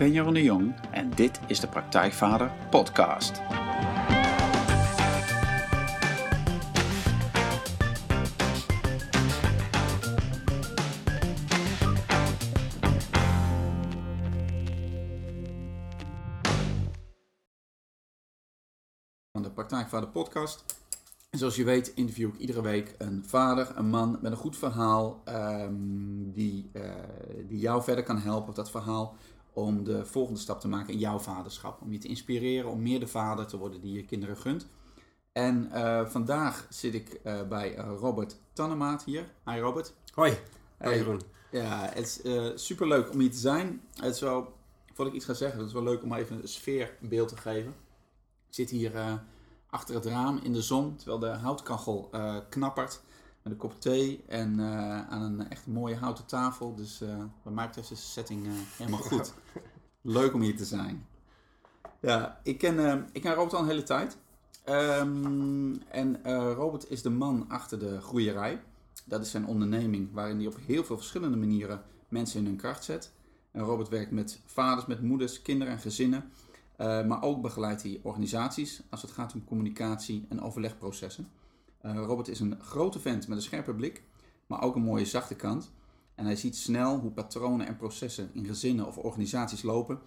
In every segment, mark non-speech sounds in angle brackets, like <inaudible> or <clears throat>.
Ben Jeroen de Jong en dit is de Praktijkvader Podcast. Van de Praktijkvader Podcast. Zoals je weet interview ik iedere week een vader, een man met een goed verhaal ehm, die, eh, die jou verder kan helpen op dat verhaal om de volgende stap te maken in jouw vaderschap. Om je te inspireren om meer de vader te worden die je kinderen gunt. En eh, vandaag zit ik eh, bij eh, Robert Tannemaat hier. Hi Robert. Hoi, Hey. Jeroen. Ja, het is super leuk om hier te zijn. Het is wel, voordat ik iets ga zeggen, het is wel leuk om even een sfeerbeeld te geven. Ik zit hier achter het raam in de zon, terwijl de houtkachel knappert. Met een kop thee en eh, aan een echt mooie houten tafel. Dus eh wat mij betreft is de setting eh, helemaal goed. <laughs> Leuk om hier te zijn. Ja, ik ken, eh, ik ken Robert al een hele tijd. Ehm, en eh, Robert is de man achter de groeierij. Dat is zijn onderneming waarin hij op heel veel verschillende manieren mensen in hun kracht zet. En Robert werkt met vaders, met moeders, kinderen en gezinnen. Eh, maar ook begeleidt hij organisaties als het gaat om communicatie en overlegprocessen. Eh, Robert is een grote vent met een scherpe blik, maar ook een mooie zachte kant. En hij ziet snel hoe patronen en processen in gezinnen of organisaties lopen.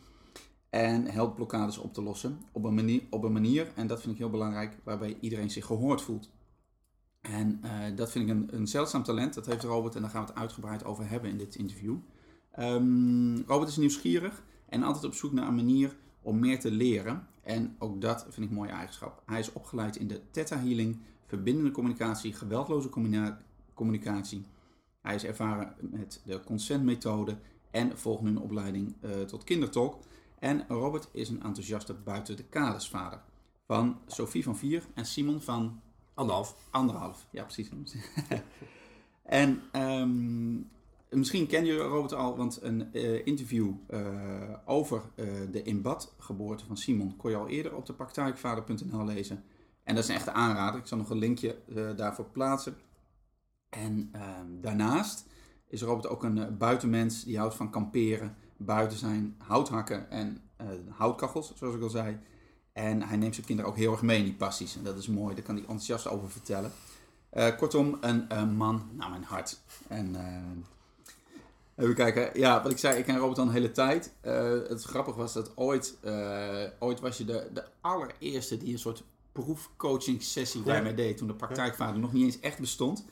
En helpt blokkades op te lossen op een manier, op een manier en dat vind ik heel belangrijk, waarbij iedereen zich gehoord voelt. En eh, dat vind ik een, een zeldzaam talent. Dat heeft Robert en daar gaan we het uitgebreid over hebben in dit interview. Ehm, Robert is nieuwsgierig en altijd op zoek naar een manier om meer te leren. En ook dat vind ik een mooie eigenschap. Hij is opgeleid in de Theta Healing, verbindende communicatie, geweldloze communicatie. Hij is ervaren met de consentmethode en volgt nu een opleiding eh, tot kindertalk. En Robert is een enthousiaste buiten de kaders-vader van Sophie van 4 en Simon van Anderhalf. Anderhalf, ja precies. <laughs> en ehm, misschien ken je Robert al, want een eh, interview eh, over eh, de in bad geboorte van Simon kon je al eerder op de praktijkvader.nl lezen. En dat is een echte aanrader. Ik zal nog een linkje daarvoor plaatsen. En ehm, daarnaast is Robert ook een buitenmens die houdt van kamperen, buiten zijn, houthakken en eh, houtkachels, zoals ik al zei. En hij neemt zijn kinderen ook heel erg mee in die passies. En dat is mooi, daar kan hij enthousiast over vertellen. Kortom, een man naar mijn hart. En even kijken. Ja, wat ik zei, ik ken Robert al een hele tijd. Eh, het grappige was dat ooit, eh, ooit was je de, de allereerste die een soort proefcoaching sessie bij Ja. mij deed. Toen de praktijkvader nog niet eens echt bestond.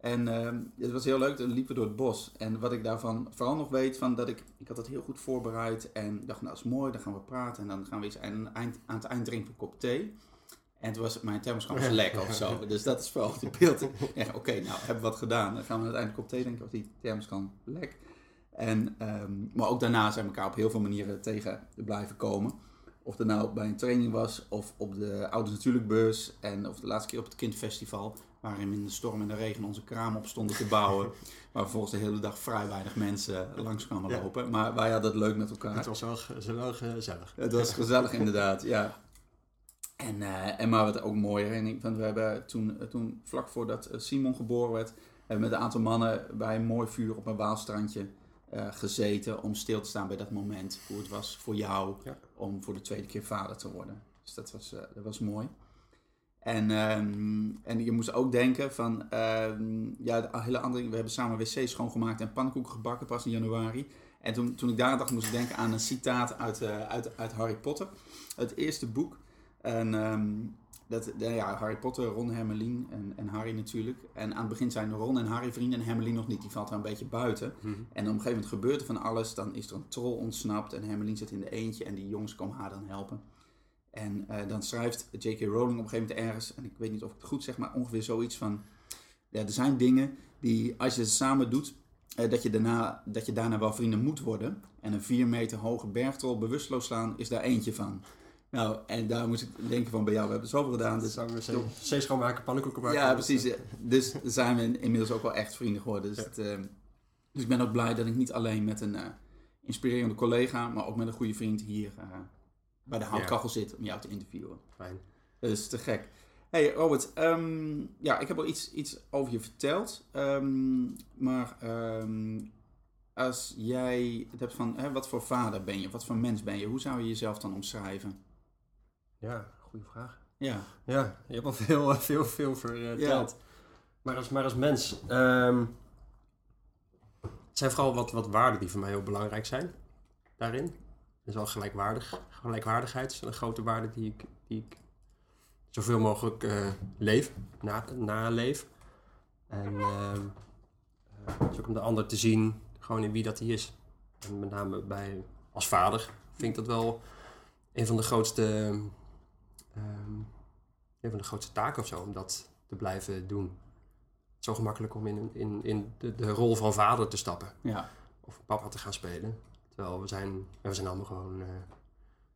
En ehm, het was heel leuk, dan liepen we door het bos. En wat ik daarvan vooral nog weet, van dat ik, ik had het heel goed voorbereid. En dacht, nou dat is mooi, dan gaan we praten. En dan gaan we eens aan, het eind, aan het eind drinken een kop thee. En toen was mijn thermoskan was <laughs> lek of zo. Dus dat is vooral die beeld. Ja, Oké, nou hebben we wat gedaan. Dan gaan we aan het eind een kop thee drinken, was die thermoskan lek. En, ehm, maar ook daarna zijn we elkaar op heel veel manieren tegen blijven komen. Of dat nou bij een training was, of op de Ouders Natuurlijk beurs. En of de laatste keer op het kindfestival, waarin we in de storm en de regen onze kraam op stonden te bouwen. <laughs> waar vervolgens de hele dag vrij weinig mensen langs kwamen Ja. lopen. Maar wij hadden het leuk met elkaar. Het was wel, ge- wel gezellig. Het was gezellig inderdaad, ja. En, eh, en maar wat ook mooier, en ik, want we hebben toen, eh, toen vlak voordat eh, Simon geboren werd, hebben we met een aantal mannen bij een mooi vuur op een waalstrandje gezeten om stil te staan bij dat moment. Hoe het was voor jou Ja. om voor de tweede keer vader te worden. Dus dat was, dat was mooi. En, ehm, en je moest ook denken van, ehm, ja, de hele andere, we hebben samen wc's schoongemaakt en pannenkoeken gebakken pas in januari. En toen, toen ik daar dacht, moest ik denken aan een citaat uit, uit, uit Harry Potter. Het eerste boek. En ehm, dat, de- ja, Harry Potter, Ron, Hermeline en, en Harry natuurlijk. En aan het begin zijn Ron en Harry vrienden en Hermeline nog niet. Die valt er een beetje buiten. Mhm. En op een gegeven moment gebeurt er van alles. Dan is er een troll ontsnapt en Hermeline zit in de eentje en die jongens komen haar dan helpen. En eh, dan schrijft J.K. Rowling op een gegeven moment ergens, en ik weet niet of ik het goed zeg, maar ongeveer zoiets van... Ja, er zijn dingen die, als je ze samen doet, eh, dat, je daarna, dat je daarna wel vrienden moet worden. En een vier meter hoge bergtrol bewusteloos slaan is daar eentje van. Nou, en daar moest ik denken van bij jou, we hebben zoveel gedaan. Dus Samen wc wc schoonmaken, pannenkoeken maken. ja, precies. Dus zijn we inmiddels ook wel echt vrienden geworden. Dus, Ja. het, eh, dus ik ben ook blij dat ik niet alleen met een eh, inspirerende collega, maar ook met een goede vriend hier eh, bij de houtkachel zit om jou te interviewen. Fijn. Dat is te gek. Hey Robert, ehm, ja, ik heb al iets, iets over je verteld. ehm, maar ehm, als jij het hebt van hè, wat voor vader ben je, wat voor mens ben je, hoe zou je jezelf dan omschrijven? Ja, goede vraag. Ja, Ja, je hebt al veel, <laughs> veel, veel verteld. Maar, als, maar als mens... ehm, het zijn vooral wat, wat waarden die voor mij heel belangrijk zijn. Daarin. Is wel gelijkwaardig. Gelijkwaardigheid is een grote waarde die ik, die ik zoveel mogelijk eh, leef. Na, naleef. En ehm, ook om de ander te zien, gewoon in wie dat hij is. En met name bij, als vader vind ik dat wel een van de grootste... ehm, een van de grootste taken of zo, om dat te blijven doen. Zo gemakkelijk om in, in, in de, de rol van vader te stappen. ja, Of papa te gaan spelen. Terwijl we zijn, we zijn allemaal gewoon eh,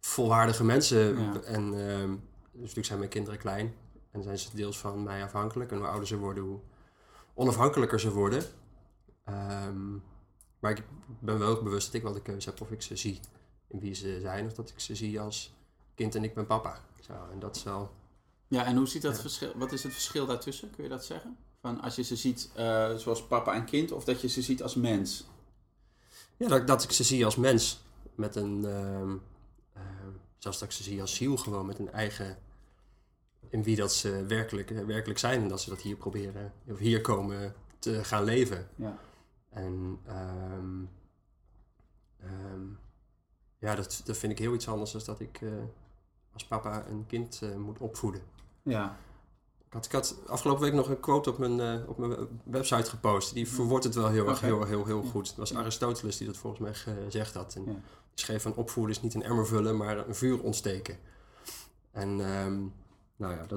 volwaardige mensen. Ja. En ehm, dus natuurlijk zijn mijn kinderen klein. En zijn ze deels van mij afhankelijk. En hoe ouder ze worden, hoe onafhankelijker ze worden. Ehm, maar ik ben wel bewust dat ik wel de keuze heb of ik ze zie in wie ze zijn. Of dat ik ze zie als kind en ik ben papa. Zo, en dat is wel... ja. En hoe ziet dat Ja. verschil? Wat is het verschil daartussen? Kun je dat zeggen? Van als je ze ziet eh, zoals papa en kind, of dat je ze ziet als mens? Ja, dat, dat ik ze zie als mens. Met een. ehm, zelfs dat ik ze zie als ziel, gewoon met een eigen. In wie dat ze werkelijk, eh, werkelijk zijn. En dat ze dat hier proberen. Of hier komen te gaan leven. Ja, En. ehm, ja, dat, dat vind ik heel iets anders dan dat ik. eh, als papa een kind eh, moet opvoeden. ja, Ik had, ik had afgelopen week nog een quote op mijn, eh, op mijn website gepost. Die verwoordt het wel heel erg, heel, heel, heel goed. Het was. Aristoteles die dat volgens mij gezegd had. En Ja. Die schreef van opvoeden is niet een emmer vullen, maar een vuur ontsteken. En ehm, nou ja, dat,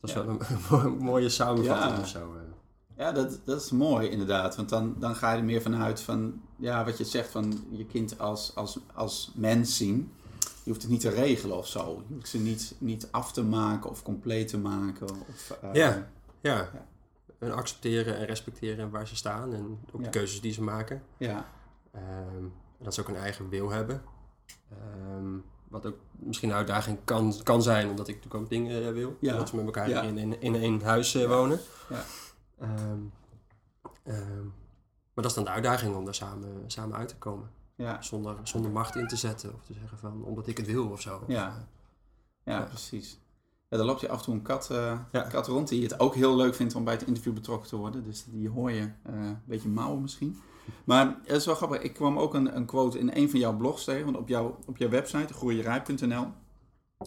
dat is Ja. wel een, <laughs> mo- mooie samenvatting Ja. of zo. eh. ja dat, dat is mooi inderdaad. Want dan, dan ga je er meer vanuit van, ja, wat je zegt van je kind als, als, als mens zien. Je hoeft het niet te regelen of zo. Je hoeft ze niet, niet af te maken of compleet te maken. Of, eh, Ja. Ja. Ja. En accepteren en respecteren waar ze staan en ook Ja. de keuzes die ze maken. Ja, en dat ze ook een eigen wil hebben. Ehm, wat ook misschien een uitdaging kan, kan zijn, omdat ik natuurlijk ook dingen eh, wil. Ja. Dat ze met elkaar Ja. in, in, in één huis eh, wonen. Ja. Ehm, maar dat is dan de uitdaging om daar samen, samen uit te komen. Ja, Zonder, zonder macht in te zetten of te zeggen van omdat ik het wil of zo. Ja. eh, ja, Ja. precies. Ja, dan loopt je af en toe een kat, eh, Ja. kat rond die het ook heel leuk vindt om bij het interview betrokken te worden. Dus die hoor je eh, een beetje mouwen misschien. Maar het is wel grappig. Ik kwam ook een, een quote in een van jouw blogs tegen. Want op, jouw op jouw website, groeierij.nl,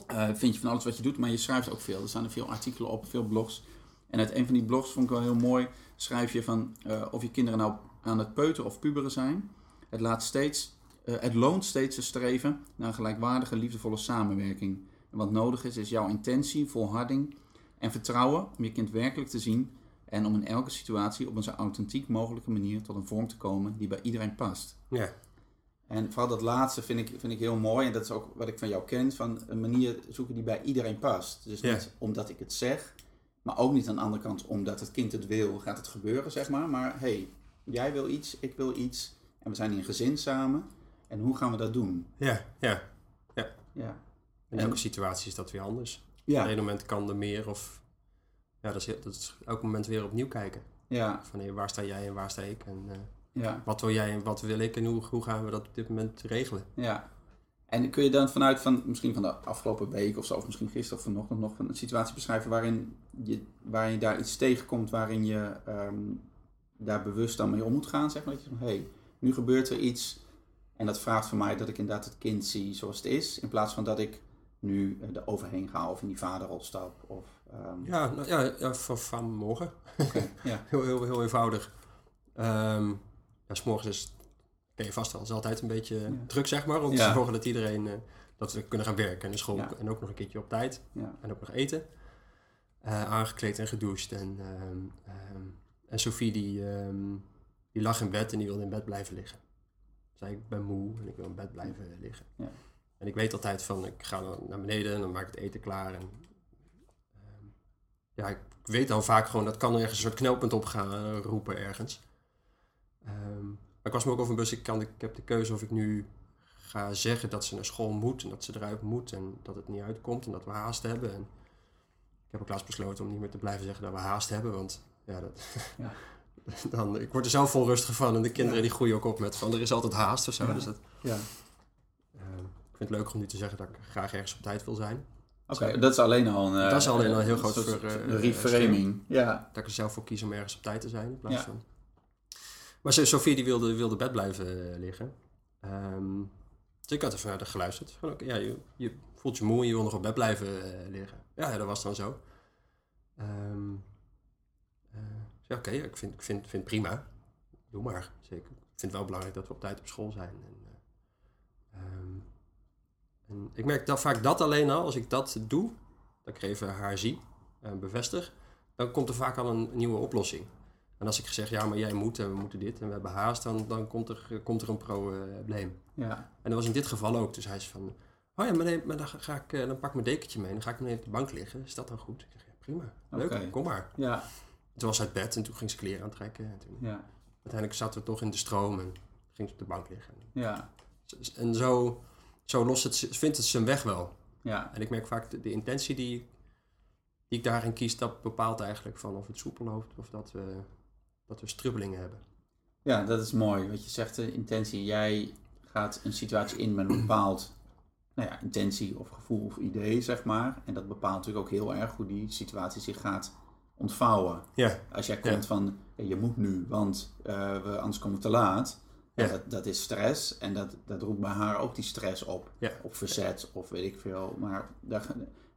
eh, vind je van alles wat je doet. Maar je schrijft ook veel. Er staan er veel artikelen op, veel blogs. En uit een van die blogs vond ik wel heel mooi. Schrijf je van of je kinderen nou aan het peuteren of puberen zijn. Het, laat steeds, eh, het loont steeds te streven naar een gelijkwaardige, liefdevolle samenwerking. En wat nodig is, is jouw intentie, volharding en vertrouwen om je kind werkelijk te zien en om in elke situatie op een zo authentiek mogelijke manier tot een vorm te komen die bij iedereen past. ja. En vooral dat laatste vind ik, vind ik heel mooi. En dat is ook wat ik van jou ken. Van een manier zoeken die bij iedereen past. Dus Ja. niet omdat ik het zeg. Maar ook niet aan de andere kant omdat het kind het wil, gaat het gebeuren, zeg maar. Maar hey, jij wil iets, ik wil iets. En we zijn in een gezin samen. En hoe gaan we dat doen? ja, ja. Ja. In En- elke situatie is dat weer anders. Op Ja. een moment kan er meer of... Ja, dat is, dat is elk moment weer opnieuw kijken. Ja. Van hey, waar sta jij en waar sta ik? En eh, Ja. wat wil jij en wat wil ik? En hoe, hoe gaan we dat op dit moment regelen? Ja. En kun je dan vanuit van, misschien van de afgelopen week of zo, of misschien gisteren of vanochtend nog een situatie beschrijven waarin je, waarin je daar iets tegenkomt, waarin je ehm, daar bewust dan mee om moet gaan, zeg maar. Dat je van, hé, hey, nu gebeurt er iets en dat vraagt van mij dat ik inderdaad het kind zie zoals het is, in plaats van dat ik nu eh, er overheen ga of in die vaderrol stap. Of, ehm, Ja, nou, ja, ja van, van morgen. oké, <laughs> ja, Heel, heel, heel eenvoudig. Ehm ja, s morgens is, ken je vast wel, is altijd een beetje Ja. druk, zeg maar. Om te zorgen dat iedereen, eh, dat we kunnen gaan werken en de school. En ook nog een keertje op tijd. En ook nog eten. Eh, aangekleed en gedoucht. En, ehm, en Sophie die, die lag in bed en die wilde in bed blijven liggen. Zei ik ben moe en ik wil in bed blijven liggen. Ja. En ik weet altijd van ik ga dan naar beneden en dan maak ik het eten klaar. En, ehm, ja, ik weet dan vaak gewoon dat kan er ergens een soort knelpunt op gaan roepen ergens. Ehm, maar ik was me ook over bewust, ik, kan, ik heb de keuze of ik nu ga zeggen dat ze naar school moet en dat ze eruit moet en dat het niet uitkomt en dat we haast hebben. En ik heb ook laatst besloten om niet meer te blijven zeggen dat we haast hebben, want ja, dat, Ja. <laughs> <laughs> dan, ik word er zelf onrustig van. En de kinderen die groeien ook op met van er is altijd haast of zo. Dus dat, Ja. eh, ik vind het leuk om nu te zeggen dat ik graag ergens op tijd wil zijn. Oké, dat is alleen al een... eh, Dat is alleen al een heel groot soort ver- eh, reframing. Ja. Dat ik er zelf voor kies om ergens op tijd te zijn. In plaats Ja. van... Maar Sofie die wilde, wilde bed blijven eh, liggen. Ehm, dus ik had naar haar geluisterd. Van, oké, ja, je, je voelt je moe en je wil nog op bed blijven eh, liggen. Ja, ja, dat was dan zo. Ehm eh, oké, ik vind, ik vind, vind prima. Doe maar, zeker. Ik vind het wel belangrijk dat we op tijd op school zijn. En, eh, ehm, en ik merk dat vaak dat alleen al, als ik dat doe, dat ik even haar zie en bevestig, dan komt er vaak al een nieuwe oplossing. En als ik zeg, ja, maar jij moet en we moeten dit en we hebben haast, dan, dan komt, er, komt er een probleem. Ja. En dat was in dit geval ook. Dus hij is van, oh ja, maar, nee, maar dan, ga ik, eh, dan pak ik mijn dekentje mee en dan ga ik meteen op de bank liggen. Is dat dan goed? Ik zeg, ja, prima. Leuk, kom maar. Ja. Toen was ze uit bed en toen ging ze kleren aantrekken. En toen, Ja. uiteindelijk zaten we toch in de stroom en ging ze op de bank liggen. Ja. En zo, zo lost het, vindt het zijn weg wel. Ja. En ik merk vaak de, de intentie die, die ik daarin kies, dat bepaalt eigenlijk van of het soepel loopt of dat we, dat we strubbelingen hebben. Ja, dat is mooi. Wat je zegt, de intentie. Jij gaat een situatie in met een bepaald nou ja, intentie of gevoel of idee, zeg maar. En dat bepaalt natuurlijk ook heel erg hoe die situatie zich gaat ontvouwen. Ja, Als jij komt van, je moet nu, want eh, we, anders komen we te laat. Ja. Dat, dat is stress en dat, dat roept bij haar ook die stress op. Ja. Of verzet of weet ik veel. Maar daar,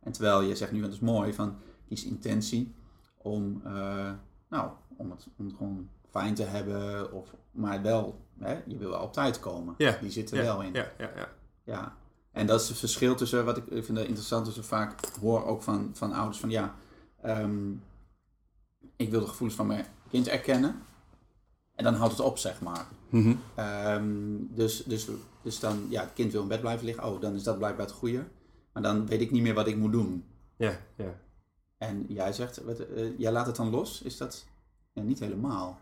en terwijl je zegt nu, dat is mooi, van kies intentie om, eh, nou, om het, om het gewoon fijn te hebben. Of, maar wel, hè, je wil wel op tijd komen. Die zit er wel in. Ja, ja, ja. Ja, en dat is het verschil tussen, wat ik, ik vind dat interessant, ik vaak hoor ook van, van ouders van ja, ehm, ik wil de gevoelens van mijn kind erkennen. En dan houdt het op, zeg maar. Mhm. Ehm, dus, dus, dus dan, ja, het kind wil in bed blijven liggen. Oh, dan is dat blijkbaar het goede. Maar dan weet ik niet meer wat ik moet doen. Ja, ja. En jij zegt, wat, eh, jij laat het dan los? Is dat ja, niet helemaal?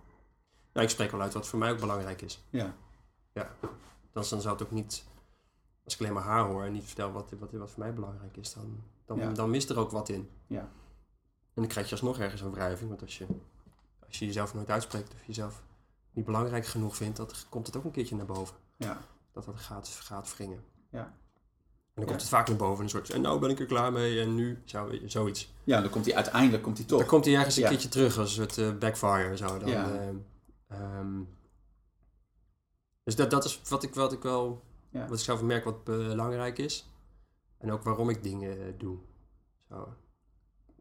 Nou, ik spreek wel uit wat voor mij ook belangrijk is. Ja, Dan, dan zou het ook niet, als ik alleen maar haar hoor en niet vertel wat, wat, wat voor mij belangrijk is, dan, dan, Ja. dan mist er ook wat in. Ja. En dan krijg je alsnog ergens een wrijving, want als je, als je jezelf nooit uitspreekt of jezelf niet belangrijk genoeg vindt, dan komt het ook een keertje naar boven. ja, Dat dat gaat, gaat wringen. Ja. En dan Ja. komt het vaak naar boven, een soort, en nou ben ik er klaar mee en nu, zo, zoiets. ja dan komt hij uiteindelijk komt hij toch. Dan komt hij ergens een Ja. keertje terug als een soort eh, backfire zo. Dan, Ja. ehm, ehm, dus dat, dat is wat ik, wat ik wel, wat ik zelf merk wat belangrijk is. En ook waarom ik dingen eh, doe. Zo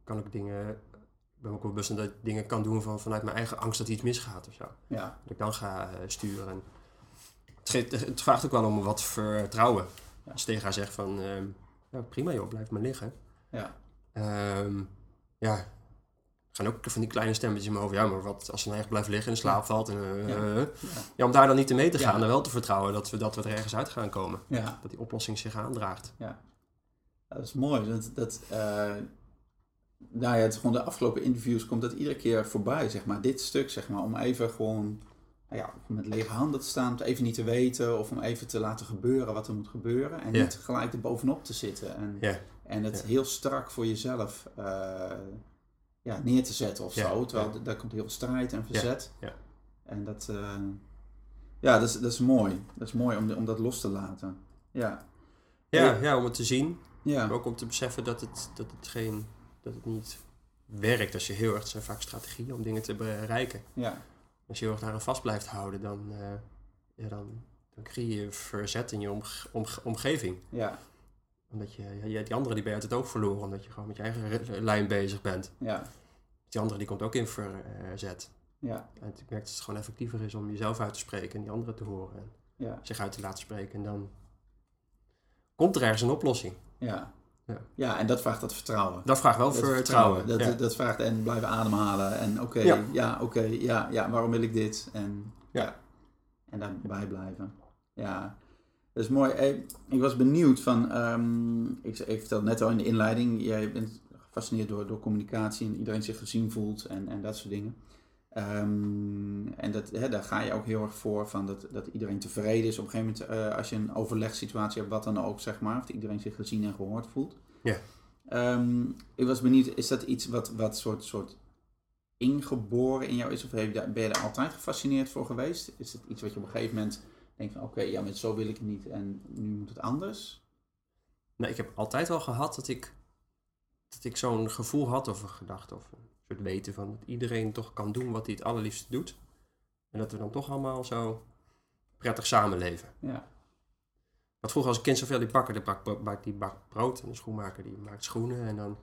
kan ik dingen, ik ben ook wel bewust dat ik dingen kan doen van, vanuit mijn eigen angst dat iets misgaat of zo. Ja, Dat ik dan ga eh, sturen. En het, geeft, het vraagt ook wel om wat vertrouwen. Ja. Als tegen haar zeg van, ehm, ja, prima joh, blijf maar liggen. ja, Ehm, ja, er gaan ook van die kleine stemmetjes in mijn hoofd. Ja, maar wat als ze nou echt blijft liggen en in slaap valt? En, eh, Ja. eh, ja, om daar dan niet te mee te gaan Ja. en wel te vertrouwen dat we, dat we er ergens uit gaan komen. ja. Dat die oplossing zich aandraagt. Dat is mooi. Dat, dat, nou ja, het is gewoon de afgelopen interviews komt dat iedere keer voorbij, zeg maar. Dit stuk, zeg maar, om even gewoon nou ja, met lege handen te staan, om even niet te weten, of om even te laten gebeuren wat er moet gebeuren. En Ja. niet gelijk er bovenop te zitten. En, Ja. en het heel strak voor jezelf eh, ja, neer te zetten of zo. Terwijl daar komt heel veel strijd en verzet. Ja. En dat, eh, ja, dat is, dat is mooi. Dat is mooi om, om dat los te laten. Ja. Ja, Ja. ja, om het te zien. Ja. Maar ook om te beseffen dat het, dat het, geen, dat het niet werkt als je heel erg... Zijn vaak strategieën om dingen te bereiken. Ja. Als je heel erg daaraan vast blijft houden, dan, ja, dan, dan creëer je verzet in je omge- omge- omgeving. Ja. Omdat je, ja, die andere die ben je het oog verloren, omdat je gewoon met je eigen lijn bezig bent. Ja. Die andere die komt ook in verzet. Ja. En ik merk dat het gewoon effectiever is om jezelf uit te spreken en die anderen te horen. En Ja. zich uit te laten spreken. En dan komt er ergens een oplossing. Ja. Ja. ja, en dat vraagt dat vertrouwen. Dat vraagt wel Dat vertrouwen. Dat, ja. dat vraagt en blijven ademhalen. En oké, Ja. ja, oké, ja, ja, waarom wil ik dit? En, Ja. en daarbij blijven. Ja, dat is mooi. Hey, ik was benieuwd van, ehm, ik, ik vertelde net al in de inleiding, jij bent gefascineerd door, door communicatie en iedereen zich gezien voelt en, en dat soort dingen. Ehm, en dat, hè, daar ga je ook heel erg voor, van dat, dat iedereen tevreden is. Op een gegeven moment, eh, als je een overlegssituatie hebt, wat dan ook, zeg maar, of dat iedereen zich gezien en gehoord voelt. Ja. Ehm, ik was benieuwd, is dat iets wat, wat soort, soort ingeboren in jou is? Of ben je daar altijd gefascineerd voor geweest? Is het iets wat je op een gegeven moment denkt van oké, ja, met zo wil ik het niet en nu moet het anders? Nee, ik heb altijd wel gehad dat ik, dat ik zo'n gevoel had of een gedachte of een soort weten van dat iedereen toch kan doen wat hij het allerliefst doet. En dat we dan toch allemaal zo prettig samenleven. Ja. Want vroeger als kind zoveel die bakker, die bakt, die bakt brood en de schoenmaker die maakt schoenen en dan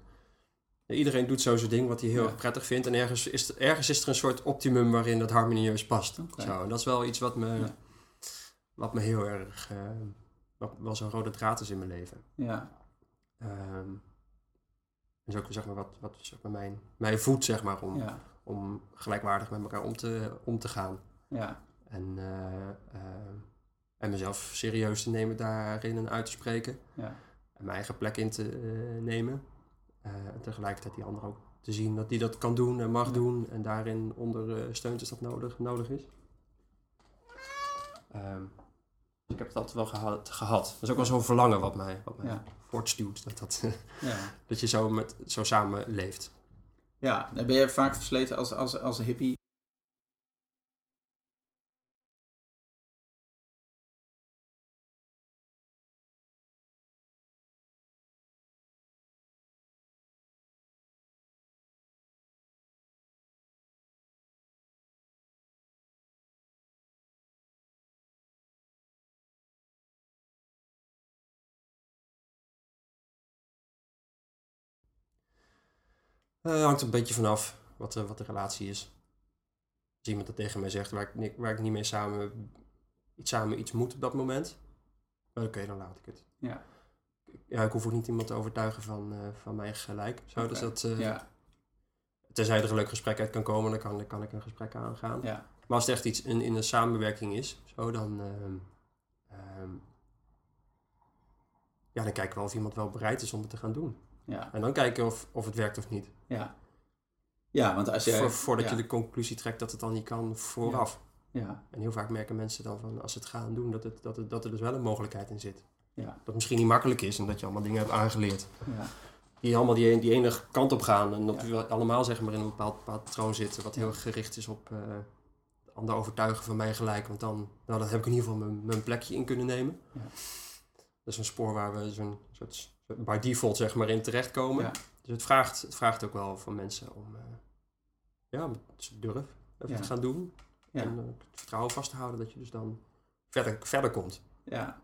Iedereen doet zo zijn ding wat hij heel erg prettig vindt. En ergens is, ergens is er een soort optimum waarin dat harmonieus past. Zo, en dat is wel iets wat me, wat me heel erg... Uh, wat wel zo'n rode draad is in mijn leven. Ja. Um, dus ook zeg maar, wat, wat zeg maar, mijn, mijn voet zeg maar, om, om gelijkwaardig met elkaar om te, om te gaan. Ja. En, uh, uh, en mezelf serieus te nemen daarin en uit te spreken. Ja. En mijn eigen plek in te nemen. Uh, en tegelijkertijd die ander ook te zien dat die dat kan doen en mag doen en daarin ondersteunt als dat nodig, nodig is. Um, dus ik heb het altijd wel gehad. gehad. Dat is ook wel zo'n verlangen wat mij, wat mij voortstuwt. Dat, dat, <laughs> ja. dat je zo, met, zo samen leeft. Ja, dan ben je vaak versleten als, als, als hippie Uh, hangt een beetje vanaf wat, uh, wat de relatie is. Als iemand dat tegen mij zegt waar ik, waar ik niet mee samen iets, samen iets moet op dat moment, oké, dan laat ik het. Ja. Ja, ik hoef ook niet iemand te overtuigen van, uh, van mijn gelijk. Zo, okay. dus dat, ja. Tenzij er een leuk gesprek uit kan komen, dan kan, dan kan ik een gesprek aangaan. Ja. Maar als het echt iets in, in een samenwerking is, zo, dan, um, ja, dan kijken we of iemand wel bereid is om het te gaan doen. Ja. En dan kijken of, of het werkt of niet. Ja. Ja, want als je... voordat je de conclusie trekt dat het dan niet kan vooraf. Ja. En heel vaak merken mensen dan van als ze het gaan doen, dat, het, dat, het, dat er dus wel een mogelijkheid in zit. Ja. Dat het misschien niet makkelijk is en dat je allemaal dingen hebt aangeleerd. Ja. Die allemaal die, die ene kant op gaan en dat we allemaal zeg maar in een bepaald patroon zitten wat heel gericht is op uh, ander overtuigen van mij gelijk. Want dan, nou, dan heb ik in ieder geval mijn, mijn plekje in kunnen nemen. Ja. Dat is een spoor waar we zo'n soort by default zeg maar in terechtkomen. Ja. Dus het vraagt, het vraagt ook wel van mensen om uh, ja, durf even Ja. te gaan doen. Ja. En uh, het vertrouwen vast te houden dat je dus dan verder, verder komt. Ja. ja,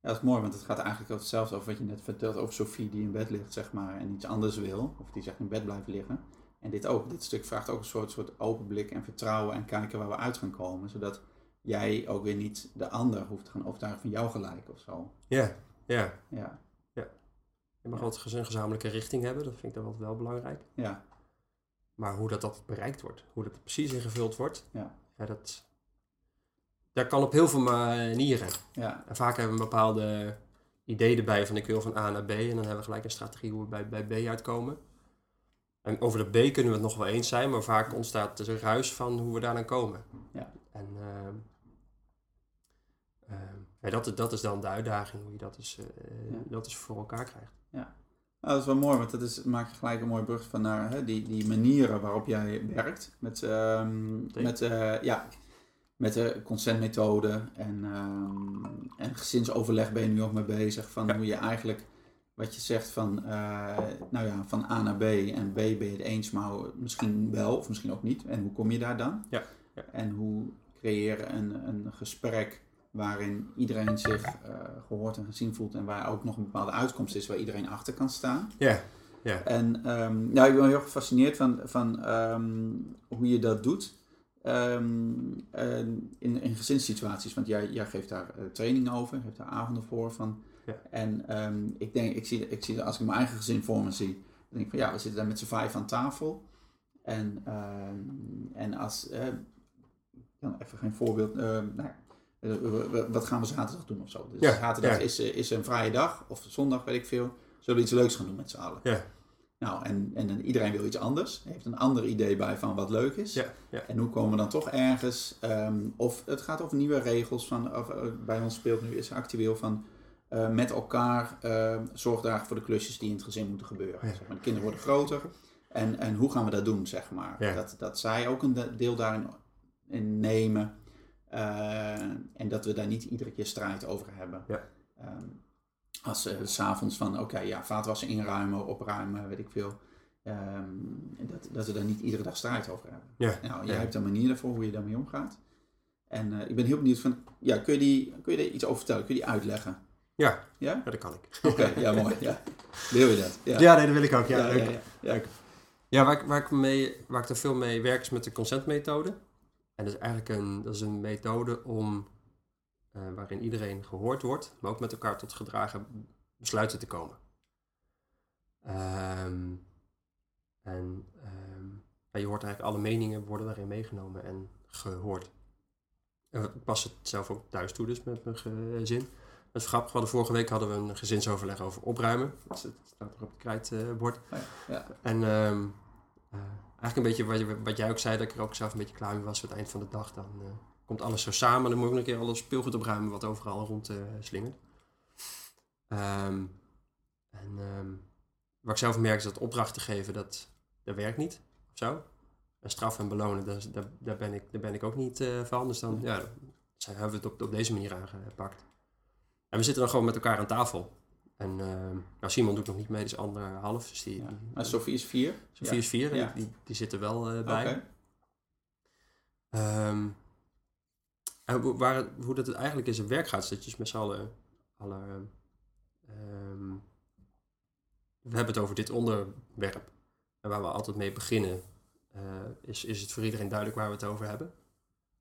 dat is mooi, want het gaat eigenlijk over hetzelfde over wat je net vertelt over Sophie die in bed ligt, zeg maar, en iets anders wil. Of die zegt in bed blijven liggen. En dit ook. Dit stuk vraagt ook een soort, soort open blik en vertrouwen en kijken waar we uit gaan komen. Zodat jij ook weer niet de ander hoeft te gaan overtuigen van jouw gelijk of zo. Ja, ja. Ja, Je mag altijd een gezamenlijke richting hebben, dat vind ik dan wel belangrijk. ja, Maar hoe dat, dat bereikt wordt, hoe dat precies ingevuld wordt, Ja. dat, dat kan op heel veel manieren. ja, En vaak hebben we een bepaalde idee erbij van ik wil van A naar B en dan hebben we gelijk een strategie hoe we bij, bij B uitkomen. En over de B kunnen we het nog wel eens zijn, maar vaak ontstaat er een ruis van hoe we daar dan komen. Ja. En ehm, ehm, ja, dat, dat is dan de uitdaging, hoe je dat dus, eh, Ja. dat dus voor elkaar krijgt. Nou, dat is wel mooi, want dat is, maak je gelijk een mooie brug van naar hè, die, die manieren waarop jij werkt. Met, ehm, met, eh, ja, met de consentmethode en, ehm, en gezinsoverleg ben je nu ook mee bezig. Van Ja. hoe je eigenlijk, wat je zegt van, eh, nou ja, van A naar B en B ben je het eens, maar misschien wel of misschien ook niet. En hoe kom je daar dan? Ja, ja. En hoe creëer je een, een gesprek waarin iedereen zich eh, gehoord en gezien voelt en waar ook nog een bepaalde uitkomst is waar iedereen achter kan staan. Ja, ja. En ja, ik ben heel gefascineerd van, van ehm, hoe je dat doet en in, in gezinssituaties. Want jij, jij geeft daar eh, trainingen over, je geeft daar avonden voor. Van. Ja. En ik denk, ik zie, ik zie, als ik mijn eigen gezin voor me zie, dan denk ik van ja, we zitten daar met z'n vijf aan tafel. En, en als, kan even geen voorbeeld, nou, wat gaan we zaterdag doen of zo? Dus Ja, zaterdag ja. is, eh, is een vrije dag, of zondag, weet ik veel. Zullen we iets leuks gaan doen met z'n allen? Ja. Nou, en, en iedereen wil iets anders. Heeft een ander idee bij van wat leuk is. Ja, ja. En hoe komen we dan toch ergens? ehm, of het gaat over nieuwe regels. Van, of, eh, bij ons speelt nu is actueel van eh, met elkaar eh, zorgdagen voor de klusjes die in het gezin moeten gebeuren. Ja. Zeg maar, de kinderen worden groter. En, en hoe gaan we dat doen, zeg maar? Dat, dat zij ook een deel daarin in nemen. Eh, en dat we daar niet iedere keer strijd over hebben. Ja. Ehm, als ze s s'avonds van, oké, ja, vaatwassen inruimen, opruimen, weet ik veel. Ehm, dat, dat we daar niet iedere dag strijd over hebben. Ja. Nou, jij Ja. hebt een manier daarvoor hoe je daarmee omgaat. En eh, ik ben heel benieuwd van, ja, kun je, die, kun je daar iets over vertellen? Kun je die uitleggen? Ja, Ja? ja dat kan ik. Oké, ja, <laughs> mooi. Ja. Wil je dat? Ja, nee, dat wil ik ook. Ja, ja, leuk. ja, ja. ja. Ja, waar ik, waar, ik mee, waar ik er veel mee werk is met de consentmethode. En dat is eigenlijk een, dat is een methode om, eh, waarin iedereen gehoord wordt, maar ook met elkaar tot gedragen besluiten te komen. Ehm, en ehm, je hoort eigenlijk alle meningen worden daarin meegenomen en gehoord. En ik pas het zelf ook thuis toe, dus met mijn gezin. Dat is grappig, we hadden vorige week hadden we een gezinsoverleg over opruimen. Dat staat er op het krijtbord. Oh ja, ja. En ehm, eh, eigenlijk een beetje wat, jij ook zei, dat ik er ook zelf een beetje klaar mee was voor het eind van de dag. Dan eh, komt alles zo samen. Dan moet ik nog een keer alle speelgoed opruimen wat overal rond eh, slingert. Ehm, en ehm, wat ik zelf merk is dat opdrachten geven, dat, dat werkt niet. Of zo. En straf en belonen, daar, daar, daar, ben, ik, daar ben ik ook niet eh, van. Dus dan ja, zijn- hebben we het op, op deze manier aangepakt. En we zitten dan gewoon met elkaar aan tafel. En ehm, nou, Simon doet nog niet mee, is anderhalf. Dus die, die- Maar Sofie is vier. Sofie is vier en die, die zit er wel eh, bij. Oké. Ehm, en hoe, waar het, hoe dat het eigenlijk in zijn werk gaat, is dat je dus met z'n allen... Alle, ehm, we hebben het over dit onderwerp. En waar we altijd mee beginnen, eh, is, is het voor iedereen duidelijk waar we het over hebben.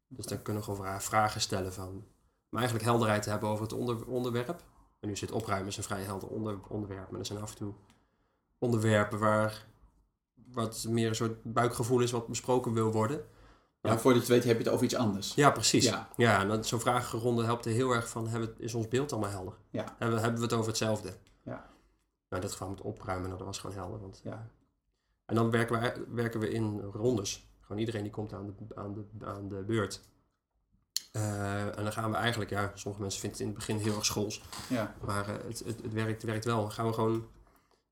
Dus dan kunnen we gewoon vra- vragen stellen van... Maar eigenlijk helderheid te hebben over het onder, onderwerp. En nu zit opruimen is een vrij helder onder, onderwerp. Maar er zijn af en toe onderwerpen waar wat meer een soort buikgevoel is wat besproken wil worden. Ja, voordat je het weet heb je het over iets anders. Ja, precies. Ja. Ja, en zo'n vragenronde helpt er heel erg van, hebben, is ons beeld allemaal helder? Ja. Hebben, hebben we het over hetzelfde? Ja. Nou, in dit geval met opruimen, nou, dat was gewoon helder. Want, Ja. En dan werken we, werken we in rondes. Gewoon iedereen die komt aan de, aan de, aan de beurt. Eh, en dan gaan we eigenlijk, ja, sommige mensen vinden het in het begin heel erg schools. Ja. Maar eh, het, het, het, werkt, werkt wel. Dan gaan we gewoon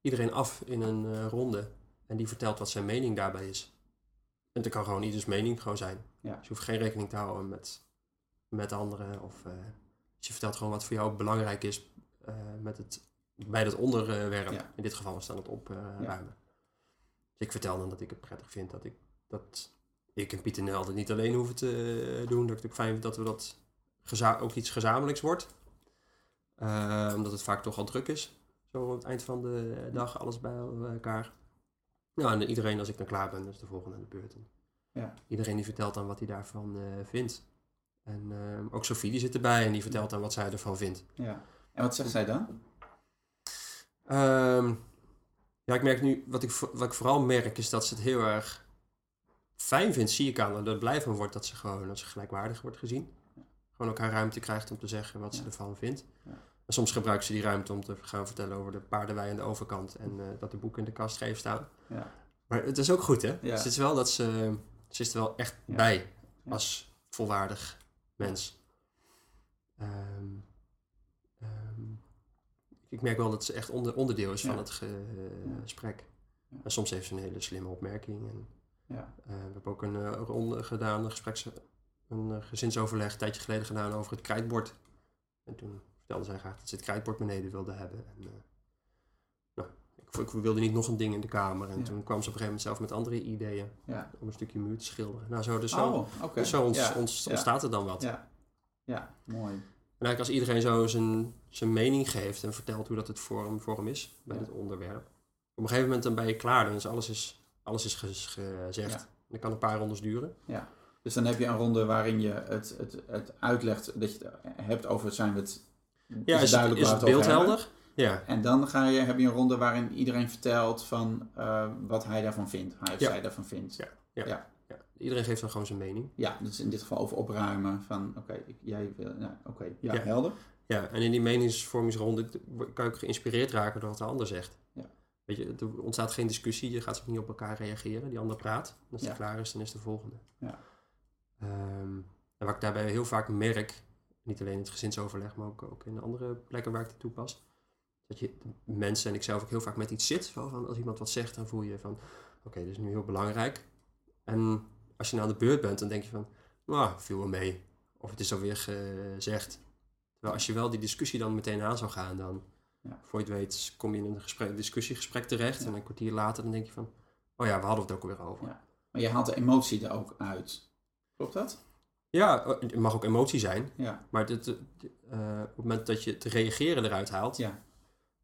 iedereen af in een eh, ronde. En die vertelt wat zijn mening daarbij is. En het kan gewoon ieders mening gewoon zijn. Ja. Dus je hoeft geen rekening te houden met, met anderen. Of, dus je vertelt gewoon wat voor jou belangrijk is met het, bij dat onderwerp. Ja. In dit geval is dan het opruimen. Dus ik vertel dan dat ik het prettig vind dat ik, dat ik en Pieter Nel dat niet alleen hoeven te eh, doen. Dat ik het fijn vind dat we dat ook iets gezamenlijks wordt. Eh, omdat het vaak toch al druk is. Zo aan het eind van de dag, alles bij elkaar. Nou, en iedereen, als ik dan klaar ben, is de volgende aan de beurt. Ja. Iedereen die vertelt dan wat hij daarvan eh, vindt. En eh, ook Sophie die zit erbij en die vertelt dan wat zij ervan vindt. ja. En wat zegt zij dan? Ehm, ja, ik merk nu, wat ik, wat ik vooral merk is dat ze het heel erg fijn vindt, zie ik aan dat het blij van wordt dat ze gewoon als ze gelijkwaardig wordt gezien. Gewoon ook haar ruimte krijgt om te zeggen wat ze ervan vindt. En soms gebruikt ze die ruimte om te gaan vertellen over de paardenwei aan de overkant en eh, dat de boeken in de kast geven staan. Ja. Maar het is ook goed, hè? Ja. Het is wel dat ze, ze is er wel echt Ja. bij als volwaardig mens. Ehm, ehm, ik merk wel dat ze echt onder, onderdeel is van het Ja. gesprek. En soms heeft ze een hele slimme opmerking. En, Ja. eh, we hebben ook een eh, ronde gedaan, een gespreks, een eh, gezinsoverleg een tijdje geleden gedaan over het krijtbord. En toen vertelde zij graag dat ze het krijtbord beneden wilde hebben. En, nou, ik, ik wilde niet nog een ding in de kamer. En Ja. toen kwam ze op een gegeven moment zelf met andere ideeën Ja. om een stukje muur te schilderen. Nou, zo, dus zo, Oh, dus zo ons, ja. ons, ja. ontstaat er dan wat. Ja. Ja, mooi. En eigenlijk als iedereen zo zijn, zijn mening geeft en vertelt hoe dat het voor hem, voor hem is bij dit onderwerp. Op een gegeven moment dan ben je klaar, dan is alles, is, alles is gez- gezegd. Ja. Dan kan een paar rondes duren. Dus dan heb je een ronde waarin je het, het, het uitlegt dat je het hebt over zijn we het. Ja, is, duidelijk is het over beeld helder? Ja. En dan ga je, heb je een ronde waarin iedereen vertelt van eh, wat hij daarvan vindt. Hij of Ja. zij daarvan vindt. Ja. Ja. ja. Iedereen geeft dan gewoon zijn mening. Ja, dus in dit geval over opruimen. Van oké, ik- jij wil. Nou, oké, ja, Ja. helder. Ja, en in die meningsvormingsronde kan je ook geïnspireerd raken door wat de ander zegt. Ja. Weet je, er ontstaat geen discussie, je gaat niet op elkaar reageren. Die ander praat. Als die Ja. klaar is, dan is de volgende. Ja. Ehm, en wat ik daarbij heel vaak merk, niet alleen in het gezinsoverleg, maar ook, ook in andere plekken waar ik het toepas, dat je mensen en ik zelf ook heel vaak met iets zit. Zo van, als iemand wat zegt, dan voel je van, oké, dit is nu heel belangrijk. En als je nou aan de beurt bent, dan denk je van, nou, viel wel mee. Of het is alweer gezegd. Terwijl als je wel die discussie dan meteen aan zou gaan, dan, Ja. voor je het weet, kom je in een gesprek, discussiegesprek terecht. En een kwartier later, dan denk je van, oh ja, we hadden het ook alweer over. Ja. Maar je haalt de emotie er ook uit. Klopt dat? Ja, eh, het mag ook emotie zijn. Ja. Maar dit, eh, op het moment dat je het reageren eruit haalt, Ja.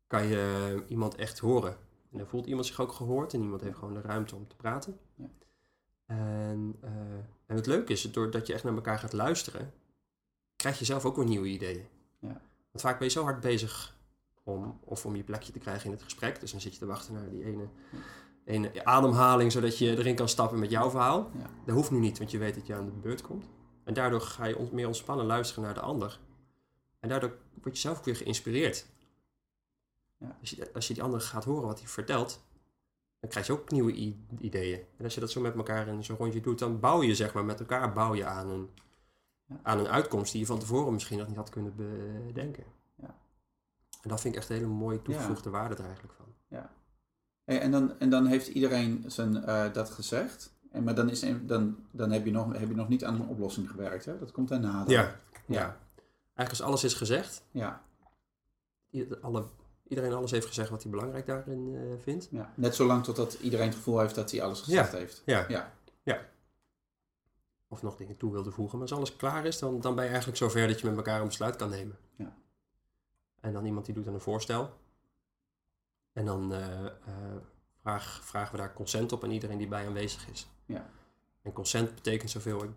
kan je iemand echt horen. En dan voelt iemand zich ook gehoord en iemand heeft gewoon de ruimte om te praten. Ja. En, eh, en het leuke is, doordat je echt naar elkaar gaat luisteren, krijg je zelf ook weer nieuwe ideeën. Ja. Want vaak ben je zo hard bezig om, of om je plekje te krijgen in het gesprek. Dus dan zit je te wachten naar die ene, ene ademhaling, zodat je erin kan stappen met jouw verhaal. Ja. Dat hoeft nu niet, want je weet dat je aan de beurt komt. En daardoor ga je meer ontspannen luisteren naar de ander. En daardoor word je zelf ook weer geïnspireerd. Ja. Als, je, als je die ander gaat horen wat hij vertelt, dan krijg je ook nieuwe ideeën. En als je dat zo met elkaar in zo'n rondje doet, dan bouw je zeg maar met elkaar bouw je aan een, aan een uitkomst die je van tevoren misschien nog niet had kunnen bedenken. Ja. En dat vind ik echt een hele mooie toegevoegde waarde er eigenlijk van. Hey, en, dan, en dan heeft iedereen zijn, eh, dat gezegd. En, maar dan, is, dan, dan heb, je nog, heb je nog niet aan een oplossing gewerkt. Hè? Dat komt daarna. dan. Ja. Ja. ja. Eigenlijk als alles is gezegd, Ja. alle, iedereen alles heeft gezegd wat hij belangrijk daarin eh, vindt. ja. Net zolang totdat iedereen het gevoel heeft dat hij alles gezegd heeft. Ja. Ja. Of nog dingen toe wilde voegen. Maar als alles klaar is, dan, dan ben je eigenlijk zover dat je met elkaar een besluit kan nemen. En dan iemand die doet dan een voorstel. En dan eh, eh, vraag, vragen we daar consent op aan iedereen die bij aanwezig is. Ja. En consent betekent zoveel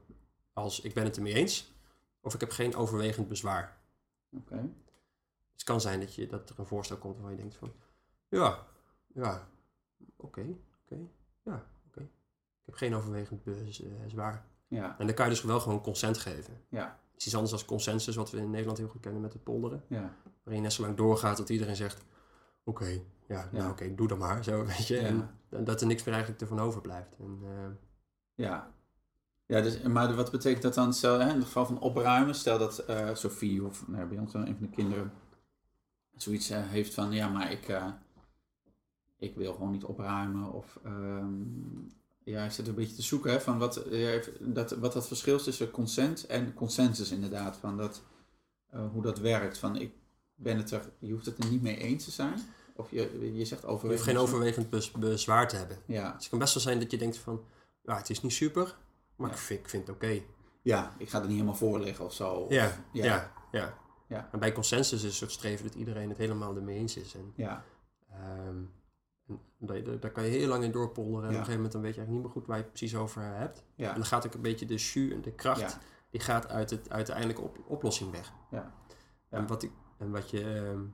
als ik ben het ermee eens. Of ik heb geen overwegend bezwaar. Oké. Dus het kan zijn dat, je, dat er een voorstel komt waarvan je denkt van... Ja, ja, oké, oké, ja, oké. Ik heb geen overwegend bezwaar. Ja. En dan kan je dus wel gewoon consent geven. Ja. Het is iets anders als consensus, wat we in Nederland heel goed kennen met het polderen. Ja. Waarin je net zo lang doorgaat tot iedereen zegt... Oké, ja, nou oké, doe dan maar. Zo, <laughs> weet je. En, en dat er niks meer eigenlijk ervan overblijft. En, eh, Ja. Ja, dus, maar wat betekent dat dan? Stel, hè, in het geval van opruimen, stel dat eh Sophie of nou, bij ons een van de kinderen zoiets eh, heeft van, ja, maar ik, ik wil gewoon niet opruimen. Of ehm, ja, ik zit een beetje te zoeken hè, van wat, dat, wat dat verschil is tussen consent en consensus inderdaad. Van dat, hoe dat werkt. Van, ik ben het er, je hoeft het er niet mee eens te zijn. Of je, je zegt je overwegend. hoeft geen overwegend bez- bezwaar te hebben. Ja, Dus het kan best wel zijn dat je denkt van... Ja, het is niet super, maar Ja. ik, vind, ik vind het oké. ja, ik ga er niet helemaal voor liggen of zo. Of- Ja, ja, ja. ja. En bij consensus is het streven dat iedereen het helemaal ermee eens is. En, ja. ehm, en daar, kan je heel lang in doorpolderen. En op een gegeven moment dan weet je eigenlijk niet meer goed waar je het precies over hebt. ja. En dan gaat ook een beetje de jus en de kracht, die gaat uit het uiteindelijke op, oplossing weg. Ja. Ja. En, wat ik, en wat, je, ehm,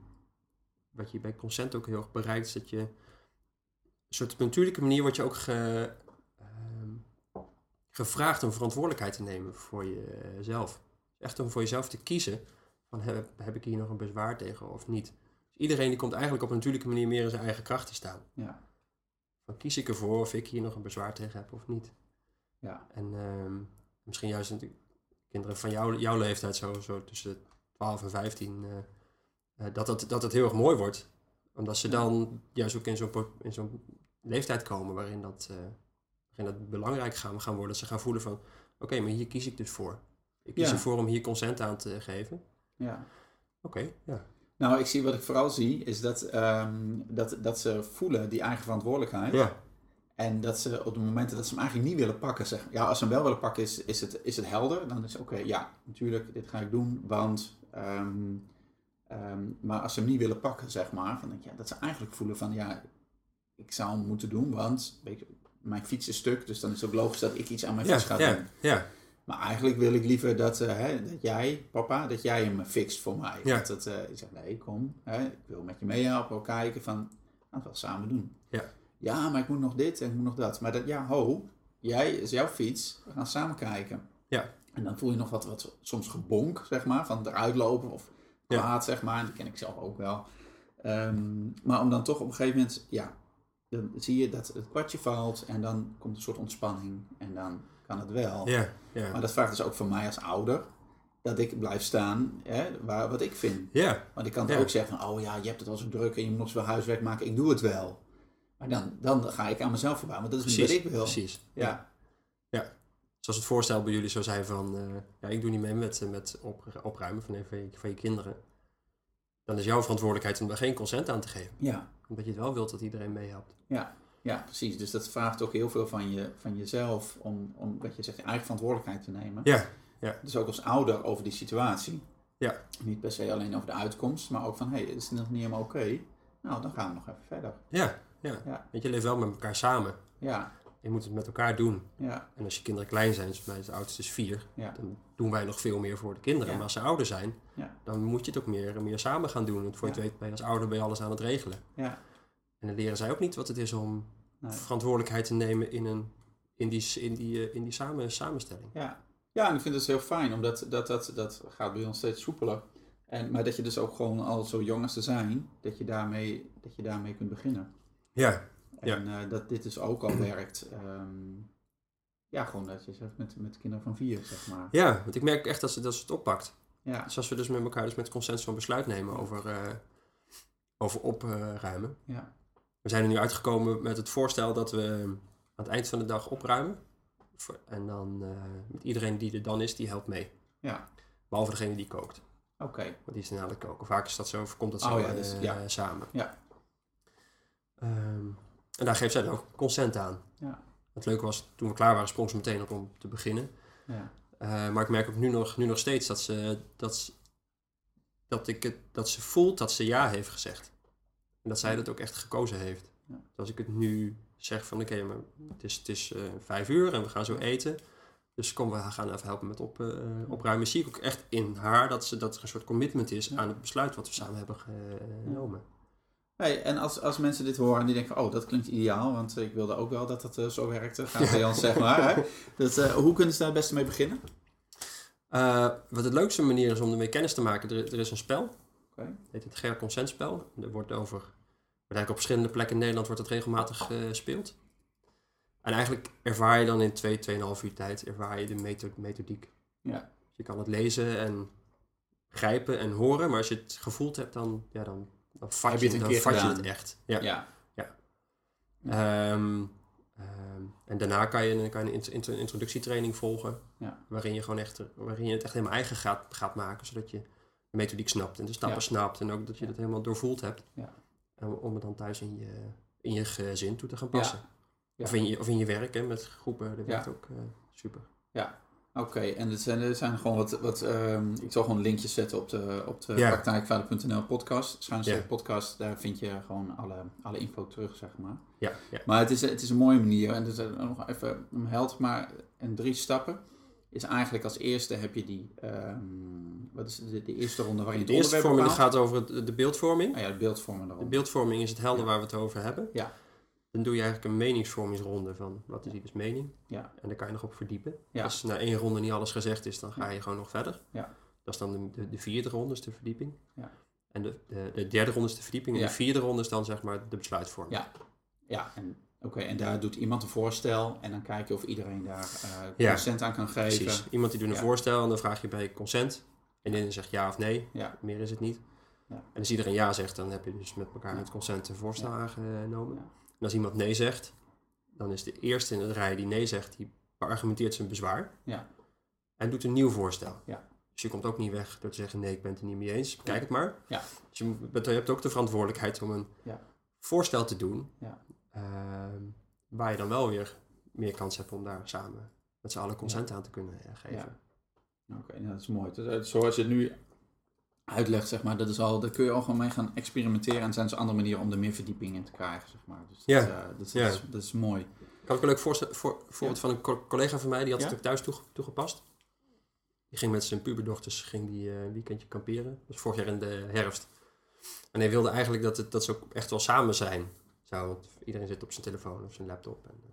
wat je bij consent ook heel erg bereikt, is dat je... Een soort op een natuurlijke manier word je ook ge, ehm, gevraagd om verantwoordelijkheid te nemen voor jezelf. Echt om voor jezelf te kiezen van heb, heb ik hier nog een bezwaar tegen of niet. Dus iedereen die komt eigenlijk op een natuurlijke manier meer in zijn eigen kracht te staan. Ja. Van kies ik ervoor of ik hier nog een bezwaar tegen heb of niet. Ja. En ehm, misschien juist kinderen van jouw, jouw leeftijd, zo, zo tussen de 12 en 15, eh, eh, dat, dat, dat het heel erg mooi wordt. Omdat ze dan juist ook in zo'n, in zo'n leeftijd komen waarin dat, eh, waarin dat belangrijk gaan, gaan worden. Dat ze gaan voelen van, oké, maar hier kies ik dus voor. Ik kies Ja. ervoor om hier consent aan te geven. ja. Oké, ja. Nou, ik zie wat ik vooral zie, is dat, ehm, dat, dat ze voelen die eigen verantwoordelijkheid. Ja, En dat ze op de momenten dat ze hem eigenlijk niet willen pakken, zeggen, ja, als ze hem wel willen pakken, is, is, het, is het helder. Dan is het oké, ja, natuurlijk, dit ga ik doen, want. ehm, ehm, maar als ze hem niet willen pakken, zeg maar, van, ja, dat ze eigenlijk voelen van, ja, ik zou hem moeten doen, want weet je, mijn fiets is stuk, dus dan is het ook logisch dat ik iets aan mijn ja, fiets ga ja, doen. ja, Maar eigenlijk wil ik liever dat, eh, hè, dat jij, papa, dat jij hem fixt voor mij. Ja. Dat eh, ik zeg, nee, kom, hè, ik wil met je meehelpen, kijken van, laten we het wel samen doen. Ja. Ja, maar ik moet nog dit en ik moet nog dat. Maar dat, ja, ho, jij is jouw fiets, we gaan samen kijken. Ja. En dan voel je nog wat, wat soms gebonk, zeg maar, van eruit lopen of Ja. zeg maar. Die ken ik zelf ook wel. Ehm, maar om dan toch op een gegeven moment, ja, dan zie je dat het kwartje valt en dan komt een soort ontspanning en dan kan het wel. ja, ja. Maar dat vraagt dus ook van mij als ouder. Dat ik blijf staan hè, waar, wat ik vind. Ja, Want ik kan Ja. ook zeggen van, oh ja, je hebt het al zo druk en je moet nog zoveel huiswerk maken. Ik doe het wel. Maar dan, dan ga ik aan mezelf voorbij, want dat is niet Precies, wat ik wil. precies. Ja. Zoals het voorstel bij jullie zo zijn van, eh, ja, ik doe niet mee met, eh, met op, opruimen van, van, je, van je kinderen. Dan is jouw verantwoordelijkheid om daar geen consent aan te geven. Ja. Omdat je het wel wilt dat iedereen meehelpt. Ja, ja, precies. Dus dat vraagt ook heel veel van, je, van jezelf om, om, wat je zegt, je eigen verantwoordelijkheid te nemen. Ja, Dus ook als ouder over die situatie. Ja. Niet per se alleen over de uitkomst, maar ook van, hé, hey, is het nog niet helemaal oké? Nou, dan gaan we nog even verder. ja, ja. Ja. Want je leeft wel met elkaar samen. Ja, Je moet het met elkaar doen. ja, En als je kinderen klein zijn, zoals mij de oudste is vier, ja, dan doen wij nog veel meer voor de kinderen. Ja. Maar als ze ouder zijn, dan moet je het ook meer, meer samen gaan doen. Want voor je het weet ben je als ouder ben je alles aan het regelen. ja. En dan leren zij ook niet wat het is om Nee. verantwoordelijkheid te nemen in, een, in die, in die, eh, in die samen, samenstelling. Ja. ja, en ik vind het heel fijn, omdat dat, dat, dat gaat bij ons steeds soepeler. En, maar dat je dus ook gewoon al zo jong als ze zijn, dat je daarmee, dat je daarmee kunt beginnen. Ja, En eh, dat dit dus ook al werkt. ehm, ja, gewoon dat je zegt met, met kinderen van vier, zeg maar. ja want ik merk echt dat ze, dat ze het oppakt. Ja, Dus als we dus met elkaar dus met consensus zo'n besluit nemen over, eh, over opruimen. ja, We zijn er nu uitgekomen met het voorstel dat we aan het eind van de dag opruimen. En dan eh, met iedereen die er dan is, die helpt mee. ja. Behalve degene die kookt. Oké. Want die is dan aan het koken. Vaak is dat zo, komt dat zo Oh ja, dus- ja. samen. Ja. Ehm, en daar geeft zij dan ook consent aan. Ja. Het leuke was, toen we klaar waren, sprong ze meteen op om te beginnen. Ja. Eh, maar ik merk ook nu nog, nu nog steeds dat ze, dat, ze- dat, ik het, dat ze voelt dat ze ja heeft gezegd. En dat zij dat ook echt gekozen heeft. Ja. Dus als ik het nu zeg van oké, maar het is, het is eh, vijf uur en we gaan zo eten. Dus kom, we gaan even helpen met op, eh, opruimen. Zie ik ook echt in haar dat, ze, dat er een soort commitment is Ja. aan het besluit wat we samen hebben genomen. Hey, en als, als mensen dit horen en die denken van, oh, dat klinkt ideaal, want ik wilde ook wel dat dat eh, zo werkte, ons, zeg maar. Hè? Eh, hoe kunnen ze daar het beste mee beginnen? Eh, wat de leukste manier is om ermee kennis te maken, er, er is een spel. Oké. Het heet het Ger Consentspel. Er wordt over, eigenlijk op verschillende plekken in Nederland wordt het regelmatig gespeeld. En eigenlijk ervaar je dan in 2, 2,5 uur tijd ervaar je de metho- methodiek. Ja. Dus je kan het lezen en grijpen en horen, maar als je het gevoeld hebt, dan, ja, dan, dan vat, Heb je, het een dan keer vat je gedaan? het echt. Ja. Ja. Ehm, ehm, en daarna kan je, een- kan je een int- int- introductietraining volgen, Ja. waarin, je gewoon echt, waarin je het echt helemaal eigen gaat, gaat maken, zodat je de methodiek snapt en de stappen Ja. snapt en ook dat je Ja. het helemaal doorvoeld hebt. Ja. En om het dan thuis in je, in je gezin toe te gaan passen. Ja. Of, in je, of in je werk, hè, met groepen, dat Ja. werkt ook eh, super. Oké, en het zijn, er zijn gewoon wat, wat ehm, ik zal gewoon linkjes zetten op de, op de Ja. praktijkvader.nl podcast. Ja. streep podcast, daar vind je gewoon alle, alle info terug, zeg maar. Ja, ja. Maar het is, het is een mooie manier. En dus nog even om held, maar in drie stappen is eigenlijk als eerste heb je die, ehm, wat is de, de eerste ronde waarin je De het eerste onderwerp vorming gaat over het- de beeldvorming. Ah ja, de beeldvormen De beeldvorming is het helder Ja. waar we het over hebben. Ja. Dan doe je eigenlijk een meningsvormingsronde van wat is ieders mening. Ja. En daar kan je nog op verdiepen. Ja. Als na één ronde niet alles gezegd is, dan ga je gewoon nog verder. Ja. Dat is dan de, de, de vierde ronde, is de verdieping. Ja. En de, de, de derde ronde is de verdieping. En de vierde ronde is dan zeg maar de besluitvorming. Ja. Ja, en, oké, en daar doet iemand een voorstel en dan kijk je of iedereen daar eh Ja. consent aan kan geven. Precies. Iemand die doet een Ja. voorstel en dan vraag je bij consent. En dan zegt ja of nee. Ja. Meer is het niet. Ja. En als iedereen ja zegt, dan heb je dus met elkaar met consent een voorstel Ja. aangenomen. En als iemand nee zegt, dan is de eerste in de rij die nee zegt, die beargumenteert zijn bezwaar. Ja. En doet een nieuw voorstel. Ja. Dus je komt ook niet weg door te zeggen nee, ik ben het er niet mee eens. Kijk het maar. Ja. Dus je, moet- je hebt ook de verantwoordelijkheid om een Ja. voorstel te doen. Ja. ehm, waar je dan wel weer meer kans hebt om daar samen met z'n allen consent aan te kunnen eh, geven. Oké, nou, dat is mooi. Dus, eh, zoals je het nu uitlegt, zeg maar, dat is al, daar kun je al gewoon mee gaan experimenteren. En zijn dus andere manieren om er meer verdieping in te krijgen, zeg maar. Dus dat, Ja. eh, dat, Ja. dat, is, dat is mooi. Ik had ook een leuk voorstel, voor, voorbeeld van een co- collega van mij, die had het ook thuis toege- toegepast. Die ging met zijn puberdochters ging die, eh, een weekendje kamperen. Dat was vorig jaar in de herfst. En hij wilde eigenlijk dat, het, dat ze ook echt wel samen zijn. Zo, want iedereen zit op zijn telefoon of zijn laptop. En, eh,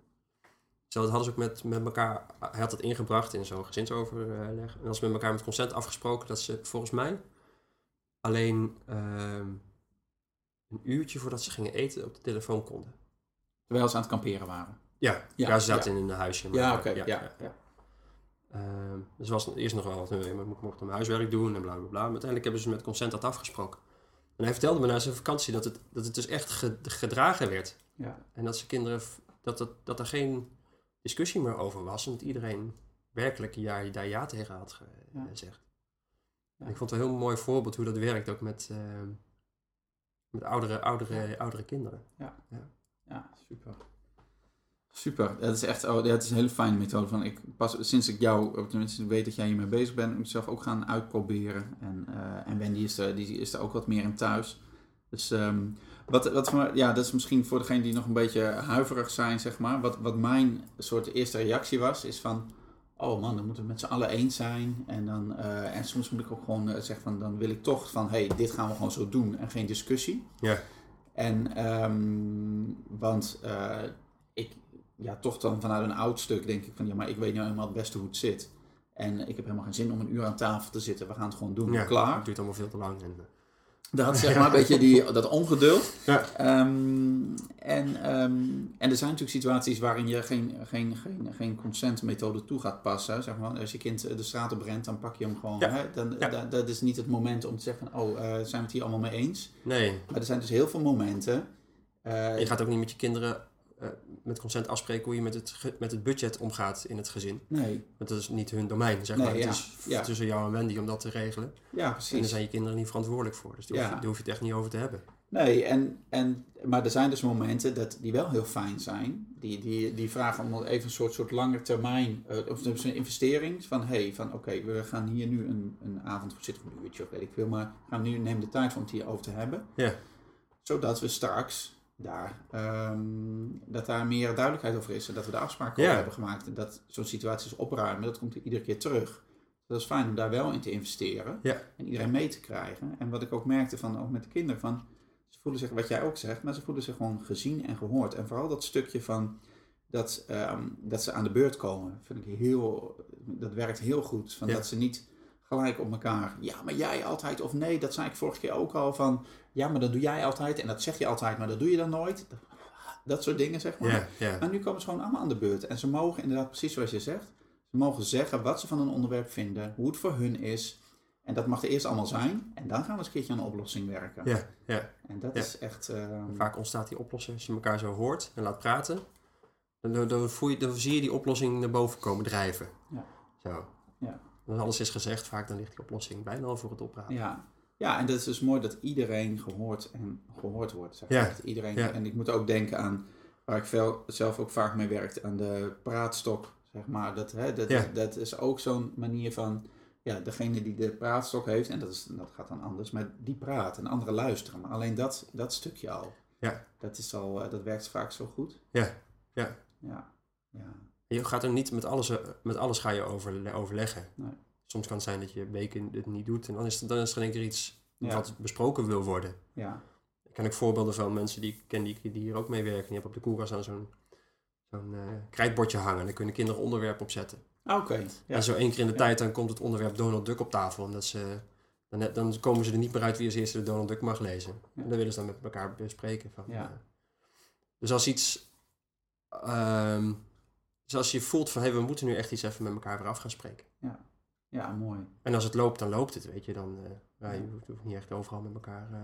zo dat hadden ze ook met, met elkaar, hij had het ingebracht in zo'n gezinsoverleg. En als ze met elkaar met consent afgesproken dat ze volgens mij alleen ehm, een uurtje voordat ze gingen eten op de telefoon konden. Terwijl ze aan het kamperen waren. Ja, Ja, ja, ze zaten in een huisje. maar- Ja, oké. ja, ja. Ehm, dus was eerst nog wel wat, maar ik mocht mijn huiswerk doen en bla bla bla. Maar uiteindelijk hebben ze met consent dat afgesproken. En hij vertelde me na zijn vakantie dat het, dat het dus echt ge- gedragen werd. Ja. En dat ze kinderen, dat, dat, dat er geen discussie meer over was. En dat iedereen werkelijk ja, daar ja tegen had gezegd. Ja. En ik vond het een heel mooi voorbeeld hoe dat werkt ook met, eh, met oudere, oudere, oudere kinderen. Ja, super. Super. Dat is echt oh, dat is een hele fijne methode. Van ik pas, sinds ik jou, tenminste weet dat jij hiermee bezig bent, moet ik zelf ook gaan uitproberen. En, eh, en Wendy is er, die is er ook wat meer in thuis. Dus ehm, wat, wat voor, ja, dat is misschien voor degenen die nog een beetje huiverig zijn, zeg maar. Wat, wat mijn soort eerste reactie was, is van, oh man, dan moeten we met z'n allen eens zijn. En, dan, eh, en soms moet ik ook gewoon eh, zeggen van, dan wil ik toch van, hey, dit gaan we gewoon zo doen en geen discussie. Ja. En, ehm, want eh, ik, ja, toch dan vanuit een oud stuk denk ik van, ja, maar ik weet nou helemaal het beste hoe het zit. En ik heb helemaal geen zin om een uur aan tafel te zitten. We gaan het gewoon doen. Ja, Klaar. Het duurt allemaal veel te lang. En, Dat zeg maar een beetje die, dat ongeduld. Ja. Ehm, en, ehm, en er zijn natuurlijk situaties waarin je geen, geen, geen, geen consentmethode toe gaat passen. Zeg maar. Als je kind de straat op rent, dan pak je hem gewoon. Ja. Hè? Dan, Ja. da- dat is niet het moment om te zeggen oh, eh, zijn we het hier allemaal mee eens? nee, Maar er zijn dus heel veel momenten. eh, je gaat ook niet met je kinderen eh, met consent afspreken hoe je met het, met het budget omgaat in het gezin. nee, Want dat is niet hun domein, zeg Nee, maar. ja, Het is ja. tussen jou en Wendy om dat te regelen. ja, En daar precies. zijn je kinderen niet verantwoordelijk voor. Dus daar, hoef, Ja. je, daar hoef je het echt niet over te hebben. Nee, en, en, maar er zijn dus momenten dat die wel heel fijn zijn. Die, die, die vragen om even een soort, soort lange termijn, eh, of dus een investering. Van hey, van oké, we gaan hier nu een, een avond voor zitten, een uurtje of weet ik veel. Maar gaan nu, neem de tijd om het hierover te hebben. Ja. Zodat we straks daar, ehm, dat daar meer duidelijkheid over is. En dat we de afspraken Ja. hebben gemaakt. En dat zo'n situaties opruimen, dat komt iedere keer terug. Dat is fijn om daar wel in te investeren. Ja. En iedereen mee te krijgen. En wat ik ook merkte van, ook met de kinderen, van, ze voelen zich, wat jij ook zegt, maar ze voelen zich gewoon gezien en gehoord. En vooral dat stukje van dat, ehm, dat ze aan de beurt komen, vind ik heel, dat werkt heel goed. Van Ja. Dat ze niet gelijk op elkaar, ja, maar jij altijd, of nee, dat zei ik vorige keer ook al, van ja, maar dat doe jij altijd en dat zeg je altijd, maar dat doe je dan nooit. Dat soort dingen, zeg maar. Ja. Maar nu komen ze gewoon allemaal aan de beurt. En ze mogen inderdaad, precies zoals je zegt, ze mogen zeggen wat ze van een onderwerp vinden, hoe het voor hun is. En dat mag er eerst allemaal zijn. En dan gaan we eens een keertje aan een oplossing werken. ja, ja. En dat is echt... ehm, Vaak ontstaat die oplossing als je elkaar zo hoort en laat praten. Dan, dan, dan voel je, dan zie je die oplossing naar boven komen drijven. Ja. Zo. Ja. Als alles is gezegd, vaak dan ligt die oplossing bijna al voor het oprapen. ja. Ja, en dat is dus mooi dat iedereen gehoord en gehoord wordt. Zeg Ja. Dat iedereen, Ja. En ik moet ook denken aan, waar ik veel, zelf ook vaak mee werkt, aan de praatstok. Zeg maar. dat, hè, dat, Ja. dat is ook zo'n manier van... Ja, degene die de praatstok heeft, en dat, is, dat gaat dan anders, maar die praat en anderen luisteren. Maar alleen dat, dat stukje al, Ja. dat, is al, eh, dat werkt vaak zo goed. Ja. Ja. Ja, ja. Je gaat er niet met alles, eh, met alles ga je overle- overleggen. Nee. Soms kan het zijn dat je weken het niet doet en dan is, er- dan is er één keer iets Ja. wat besproken wil worden. ja. Ik ken ook voorbeelden van mensen die ik ken die, die hier ook mee werken. Die hebben op de koelkast aan zo'n zo'n eh, krijtbordje hangen. Daar kunnen kinderen onderwerp op zetten. Ah, Oké, ja. En zo één keer in de Ja. tijd dan komt het onderwerp Donald Duck op tafel. Omdat ze, dan, dan komen ze er niet meer uit wie als eerste de Donald Duck mag lezen. En dan willen ze dan met elkaar bespreken. Van, Ja. eh, dus als iets... ehm, dus als je voelt van, hey, we moeten nu echt iets even met elkaar weer af gaan spreken. ja, mooi. En als het loopt, dan loopt het, weet je. Dan, eh, ja, je Ja. hoeft, niet echt overal met elkaar eh,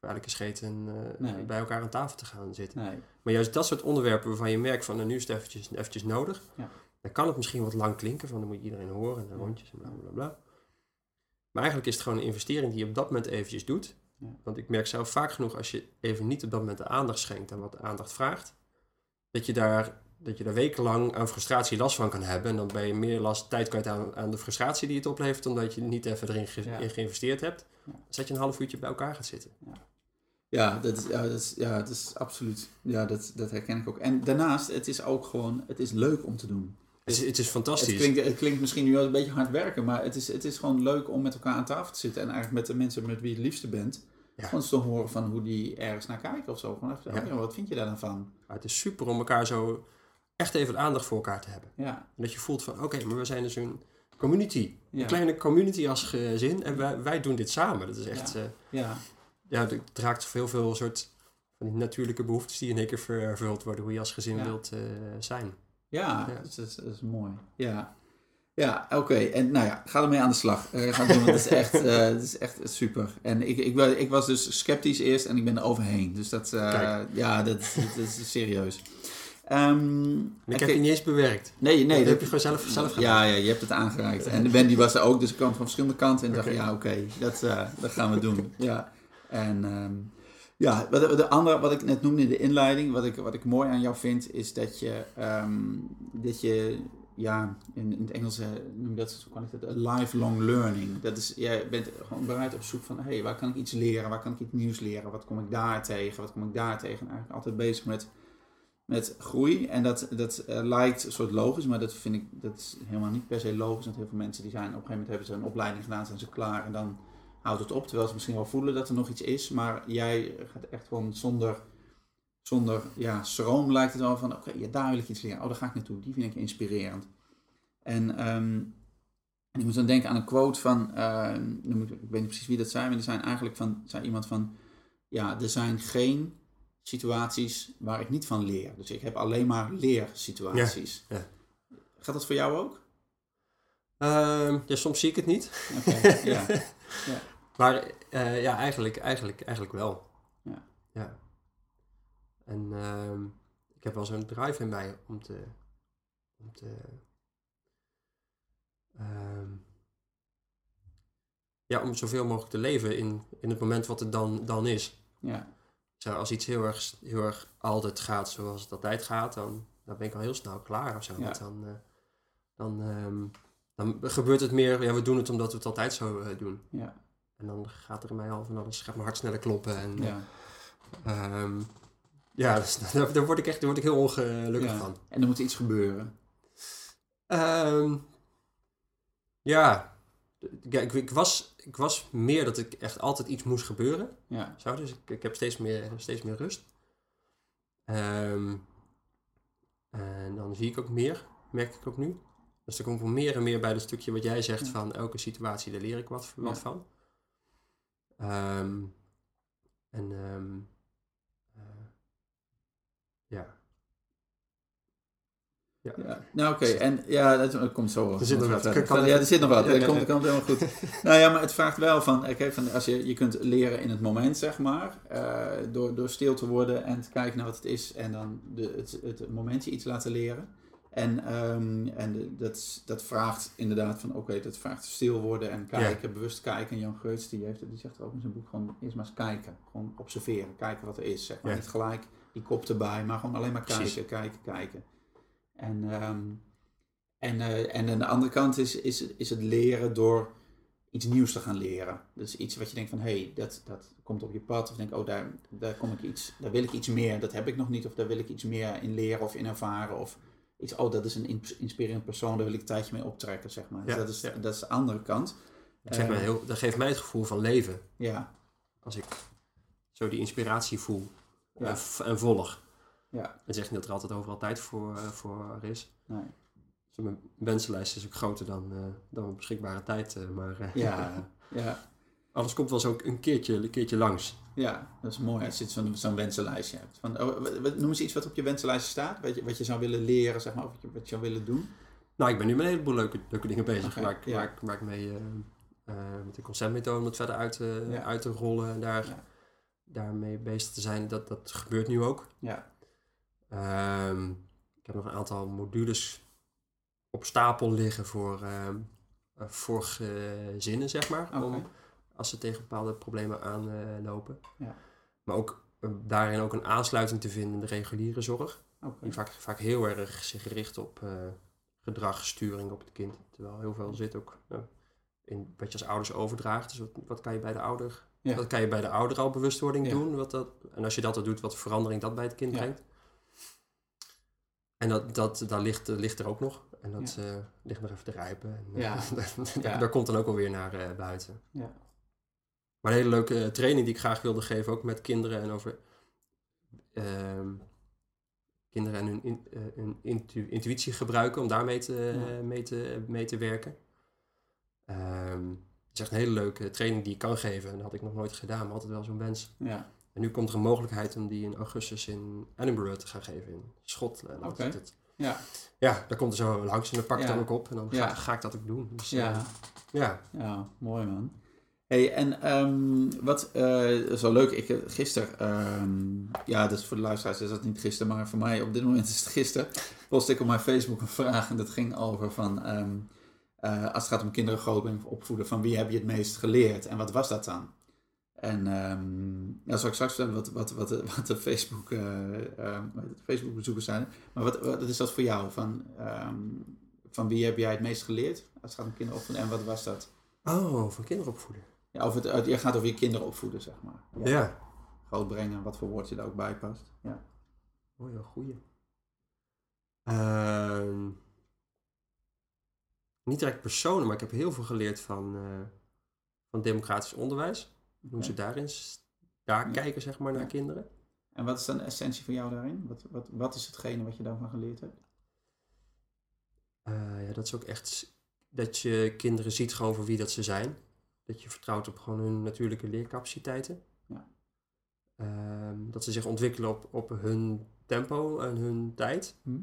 voor elke scheet en, eh, Nee. bij elkaar aan tafel te gaan zitten. Nee, Maar juist dat soort onderwerpen waarvan je merkt van, nou, nu is het eventjes, eventjes nodig. Ja. Dan kan het misschien wat lang klinken, van dan moet iedereen horen en dan Ja. rondjes en bla bla bla. Maar eigenlijk is het gewoon een investering die je op dat moment eventjes doet. Ja. Want ik merk zelf vaak genoeg, als je even niet op dat moment de aandacht schenkt en wat aandacht vraagt, dat je daar, dat je daar wekenlang aan frustratie last van kan hebben. En dan ben je meer last tijd kwijt aan, aan de frustratie die het oplevert, omdat je niet even erin ge- Ja. in geïnvesteerd hebt. Ja. Dus dat je een half uurtje bij elkaar gaat zitten. Ja, dat is, ja, dat is, ja, dat is absoluut. Ja, dat, dat herken ik ook. En daarnaast, het is ook gewoon, het is leuk om te doen. Het is, het is Het fantastisch. klinkt, het klinkt misschien nu wel een beetje hard werken, maar het is, het is gewoon leuk om met elkaar aan tafel te zitten. En eigenlijk met de mensen met wie je het liefste bent. Ja. Gewoon eens te horen van hoe die ergens naar kijken of zo. Gewoon even, Ja. ja, wat vind je daar dan van? Ja, het is super om elkaar zo echt even aandacht voor elkaar te hebben. Ja, En dat je voelt van, oké, maar we zijn dus een community. ja, Een kleine community als gezin. En wij, wij doen dit samen. Dat is echt, Ja. ja, ja, ja het raakt heel veel soort van die natuurlijke behoeftes die in één keer vervuld worden. Hoe je als gezin wilt eh, zijn. ja. Dat, is, dat is mooi. Ja. Ja, oké. En nou ja, ga ermee aan de slag. Uh, ga doen, want het is <laughs> echt, uh, het is echt super. En ik, ik, ik, was dus sceptisch eerst en ik ben er overheen. Dus dat, uh, ja, dat, dat, is serieus. Um, ik heb je niet eens bewerkt. Nee, nee. Dat, heb je gewoon zelf, zelf gedaan. Ja, ja, je hebt het aangereikt. En Wendy was er ook, dus ik kwam van verschillende kanten en dacht, ja, oké, okay, dat, dat gaan we doen. <laughs> Ja. En um, ja, wat, de andere, wat ik net noemde in de inleiding, wat ik, wat ik mooi aan jou vind, is dat je, um, dat je ja, in, in het Engels uh, noem dat, kan ik dat, lifelong learning. Dat is, jij bent gewoon bereid op zoek van, hé, hey, waar kan ik iets leren? Waar kan ik iets nieuws leren? Wat kom ik daar tegen? Wat kom ik daar tegen? En eigenlijk altijd bezig met, met groei. En dat, dat uh, lijkt een soort logisch, maar dat vind ik, dat is helemaal niet per se logisch. Want heel veel mensen die zijn, op een gegeven moment hebben ze een opleiding gedaan, zijn ze klaar en dan houdt het op. Terwijl ze misschien wel voelen dat er nog iets is, maar jij gaat echt gewoon zonder zonder ja, schroom lijkt het wel van, oké, ja, daar wil ik iets leren. Oh, daar ga ik naartoe. Die vind ik inspirerend. En, en ik moet dan denken aan een quote van, ik, ik weet niet precies wie dat zijn, maar er zijn eigenlijk van, zei iemand van, ja, er zijn geen situaties waar ik niet van leer. Dus ik heb alleen maar leersituaties. Ja, ja. Gaat dat voor jou ook? Uh, ja, soms zie ik het niet. Okay, <laughs> ja. ja. Maar uh, ja, eigenlijk, eigenlijk, eigenlijk wel. Ja. ja. En uh, ik heb wel zo'n drive in mij om te, om te uh, ja, om zoveel mogelijk te leven in, in het moment wat het dan, dan is. Ja. Zo, als iets heel erg, heel erg altijd gaat zoals het altijd gaat, dan, dan ben ik al heel snel klaar of zo. Ja. Dan, uh, dan, um, dan gebeurt het meer, ja, we doen het omdat we het altijd zo uh, doen. Ja. En dan gaat er in mij al van alles, gaat mijn hart sneller kloppen. En, ja. Um, ja, <laughs> dus, daar, daar, word ik echt daar word ik heel ongelukkig ja. van. En er moet iets gebeuren. Um, ja, ja ik, ik, was, ik was meer dat ik echt altijd iets moest gebeuren. Ja. Zo, dus ik, ik heb steeds meer, steeds meer rust. Um, en dan zie ik ook meer, merk ik ook nu. Dus er komt wel meer en meer bij het stukje wat jij zegt van elke situatie, daar leer ik wat, wat ja. van. Um, en um, uh, ja. Ja. ja. Nou, oké. En ja, dat, komt zo. Er zit nog wat. ja, er zit nog wat. dat komt, komt helemaal goed. <laughs> nou ja, maar het vraagt wel van, okay, van als je, je kunt leren in het moment, zeg maar, uh, door, door stil te worden en te kijken naar wat het is en dan de, het, het momentje iets laten leren. En, um, en dat, dat vraagt inderdaad van, oké, okay, dat vraagt stil worden en kijken, ja. bewust kijken. En Jan Geurts, die, heeft, die zegt ook in zijn boek, gewoon eerst maar eens kijken. Gewoon observeren, kijken wat er is, zeg maar. Ja. Niet gelijk die kop erbij, maar gewoon alleen maar kijken, Precies. kijken, kijken. En, um, en, uh, en aan de andere kant is, is, is het leren door iets nieuws te gaan leren. Dus iets wat je denkt van, hé, hey, dat, dat komt op je pad. Of denk, oh, daar, daar, kom ik iets, daar wil ik iets meer. Dat heb ik nog niet. Of daar wil ik iets meer in leren of in ervaren. Of iets, oh, dat is een inspirerend persoon. Daar wil ik een tijdje mee optrekken, zeg maar. Dus ja, dus dat, is, ja. dat is de andere kant. Dat, geeft, uh, mij heel, dat geeft mij het gevoel van leven. Ja. Als ik zo die inspiratie voel ja. en, en volg. Ja. Het zegt niet dat er altijd overal tijd voor, uh, voor is. Nee. Dus mijn wensenlijst is ook groter dan, uh, dan mijn beschikbare tijd. Uh, maar ja, <laughs> ja. alles komt wel ook een keertje, een keertje langs. Ja, dat is mooi als je zo'n zo'n wensenlijstje hebt. Van, oh, noem eens iets wat op je wensenlijstje staat, wat je, wat je zou willen leren, zeg maar, of wat je, wat je zou willen doen. Nou, ik ben nu met een heleboel leuke, leuke dingen bezig. Okay, waar, ik, ja. waar, ik, waar ik mee met de conceptmethode om het verder uit, ja. uit te rollen en daar, ja. daarmee bezig te zijn. Dat, dat gebeurt nu ook. Ja. Um, ik heb nog een aantal modules op stapel liggen voor, um, voor gezinnen, zeg maar. Okay. Om, als ze tegen bepaalde problemen aanlopen. Ja. Maar ook daarin ook een aansluiting te vinden in de reguliere zorg. Okay. Die vaak, vaak heel erg zich richt op uh, gedragssturing op het kind. Terwijl heel veel zit ook uh, in wat je als ouders overdraagt. Dus wat, wat kan je bij de ouder, ja. wat kan je bij de ouder al bewustwording ja. doen? Wat dat, en als je dat al doet, wat verandering dat bij het kind brengt. En dat, dat, dat ligt, ligt er ook nog. En dat ja. uh, ligt nog even te rijpen. En, ja. <laughs> <laughs> daar, daar komt dan ook alweer naar uh, buiten. Ja. Maar een hele leuke training die ik graag wilde geven, ook met kinderen en over uh, kinderen en hun, in, uh, hun intu intuïtie gebruiken om daarmee te, mee te, mee te werken. Um, het is echt een hele leuke training die ik kan geven. En dat had ik nog nooit gedaan, maar altijd wel zo'n wens. Ja. En nu komt er een mogelijkheid om die in augustus in Edinburgh te gaan geven, in Schotland. Okay. Het, Ja. Ja, daar komt er zo langs en dan pak ik Ja. dan ook op. En dan Ja. ga, ga ik dat ook doen. Dus, Ja. eh, ja. Ja, mooi man. Hey, en ehm, wat eh, is wel leuk, ik heb gisteren, ehm, ja, dat is voor de luisteraars is dat niet gisteren, maar voor mij op dit moment is het gisteren, postte ik op mijn Facebook een vraag en dat ging over van, ehm, eh, als het gaat om kinderen grootbrengen of opvoeden, van wie heb je het meest geleerd en wat was dat dan? En ehm ja, zal ik straks vertellen wat, wat, wat, de- wat de Facebook, eh, ehm, Facebook bezoekers zijn. Maar wat, wat is dat voor jou? Van, ehm, van wie heb jij het meest geleerd als het gaat om kinderen opvoeden en wat was dat? Oh, van kinderen opvoeden. Ja, of het, het je gaat over je kinderen opvoeden, zeg maar. Ja. Grootbrengen, wat voor woord je daar ook bij past. Ja. Oh ja, goeie. Niet direct personen, maar ik heb heel veel geleerd van, eh, van democratisch onderwijs. Hoe ze daarin daar kijken, zeg maar, naar kinderen. En wat is dan de essentie van jou daarin? Wat, wat, wat is hetgene wat je daarvan geleerd hebt? Eh, ja, dat is ook echt dat je kinderen ziet gewoon voor wie dat ze zijn. Dat je vertrouwt op gewoon hun natuurlijke leercapaciteiten. Ja. Ehm, dat ze zich ontwikkelen op, op hun tempo en hun tijd. Hm?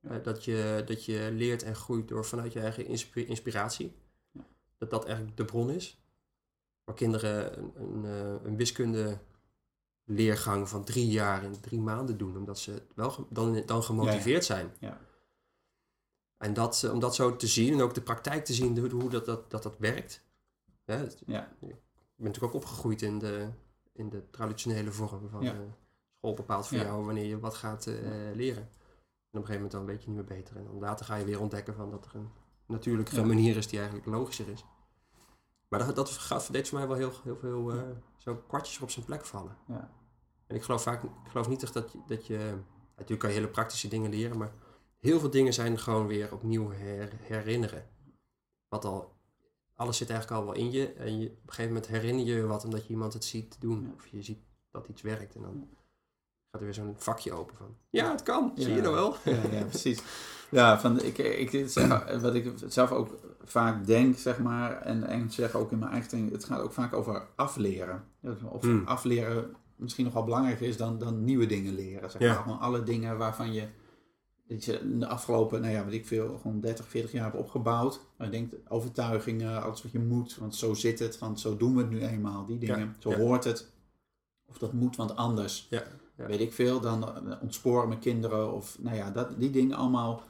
Eh, dat, je, dat je leert en groeit door vanuit je eigen inspi- inspiratie. Ja. Dat dat eigenlijk de bron is. Waar kinderen een, een, eh, een wiskunde leergang van drie jaar in drie maanden doen. Omdat ze wel dan, dan gemotiveerd zijn. Ja. En dat, eh, om dat zo te zien en ook de praktijk te zien, hoe hoe dat, dat, dat, dat werkt. Hè, het- Ja. Ik ben natuurlijk ook opgegroeid in de, in de traditionele vorm van eh, school bepaalt voor jou wanneer je wat gaat leren. En op een gegeven moment dan weet je niet meer beter. En dan later ga je weer ontdekken van dat er een natuurlijkere manier is die eigenlijk logischer is. Maar dat, dat gaat, deed voor mij wel heel, heel veel eh, zo kwartjes op zijn plek vallen. Ja. En ik geloof vaak, ik geloof niet echt dat je, dat je, natuurlijk kan je hele praktische dingen leren, maar heel veel dingen zijn gewoon weer opnieuw her- herinneren. Wat al, alles zit eigenlijk al wel in je en je, op een gegeven moment herinner je je wat omdat je iemand het ziet doen Ja. of je ziet dat iets werkt en dan gaat er weer zo'n vakje open van, ja het kan, zie je nou wel. Ja, ja, <laughs> precies. Ja, van, ik, ik, zeg, wat ik zelf ook vaak denk, zeg maar, en, en zeg ook in mijn eigen ding, het gaat ook vaak over afleren. Of Hmm. afleren misschien nog wel belangrijker is dan, dan nieuwe dingen leren. Zeg Ja. maar. Gewoon alle dingen waarvan je, dat je in de afgelopen, nou ja, weet ik veel, gewoon 30, 40 jaar hebt opgebouwd. Maar je denkt, overtuigingen, alles wat je moet, want zo zit het, want zo doen we het nu eenmaal, die dingen. Ja, Zo ja. hoort het. Of dat moet, want anders Ja, ja. weet ik veel, dan eh, ontsporen mijn kinderen of nou ja, dat, die dingen allemaal,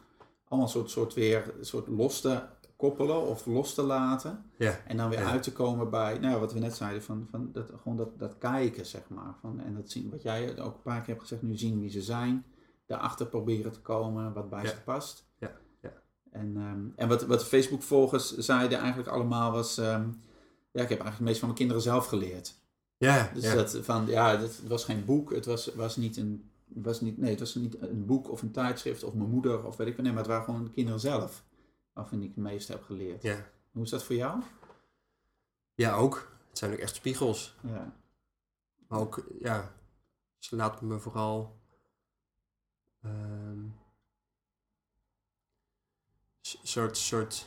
allemaal soort, soort weer soort los te koppelen of los te laten. Ja, En dan weer Ja. uit te komen bij, nou ja, wat we net zeiden, van, van dat, gewoon dat, dat kijken, zeg maar. Van, en dat zien, wat jij ook een paar keer hebt gezegd, nu zien wie ze zijn, daarachter proberen te komen wat bij ze past. Ja, ja. En, ehm, en wat, wat Facebook-volgers zeiden eigenlijk allemaal was, ehm, ja, ik heb eigenlijk het meest van mijn kinderen zelf geleerd. Ja, Dus ja. dat van, ja, het was geen boek, het was, was niet een, was niet, nee, het was niet een boek of een tijdschrift of mijn moeder of weet ik wat, nee, maar het waren gewoon de kinderen zelf waarvan ik het meeste heb geleerd. ja. Hoe is dat voor jou? ja, ook. Het zijn ook echt spiegels. Ja, Maar ook, ja, ze laten me vooral s- soort, soort,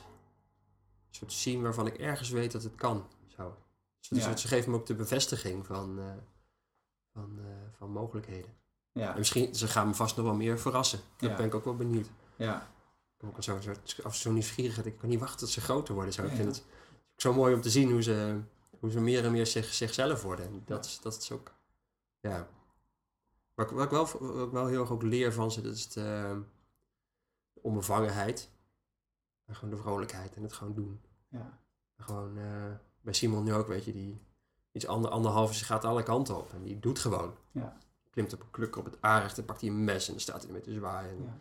soort zien waarvan ik ergens weet dat het kan. Zo. Ze, Ja. ze, geven me ook de bevestiging van, eh, van, eh, van mogelijkheden. En ja, misschien, ze gaan me vast nog wel meer verrassen. Daar Ja. ben ik ook wel benieuwd. ja, Ik ook en toe zo nieuwsgierig dat ik kan niet wachten tot ze groter worden. Zo. Ik vind het zo mooi om te zien hoe ze, hoe ze meer en meer zich, zichzelf worden. En dat, is, dat is ook, ja. Wat, ik- wat, ik wel, wat ik wel heel erg ook leer van ze, dat is de, de onbevangenheid. En gewoon de vrolijkheid en het gewoon doen. ja, En gewoon, eh, bij Simon nu ook, weet je, die iets ander, anderhalf is, gaat alle kanten op. En die doet gewoon. Ja. Klimt op een kluk op het aardig, dan pakt hij een mes en dan staat hij ermee te zwaaien. En ja,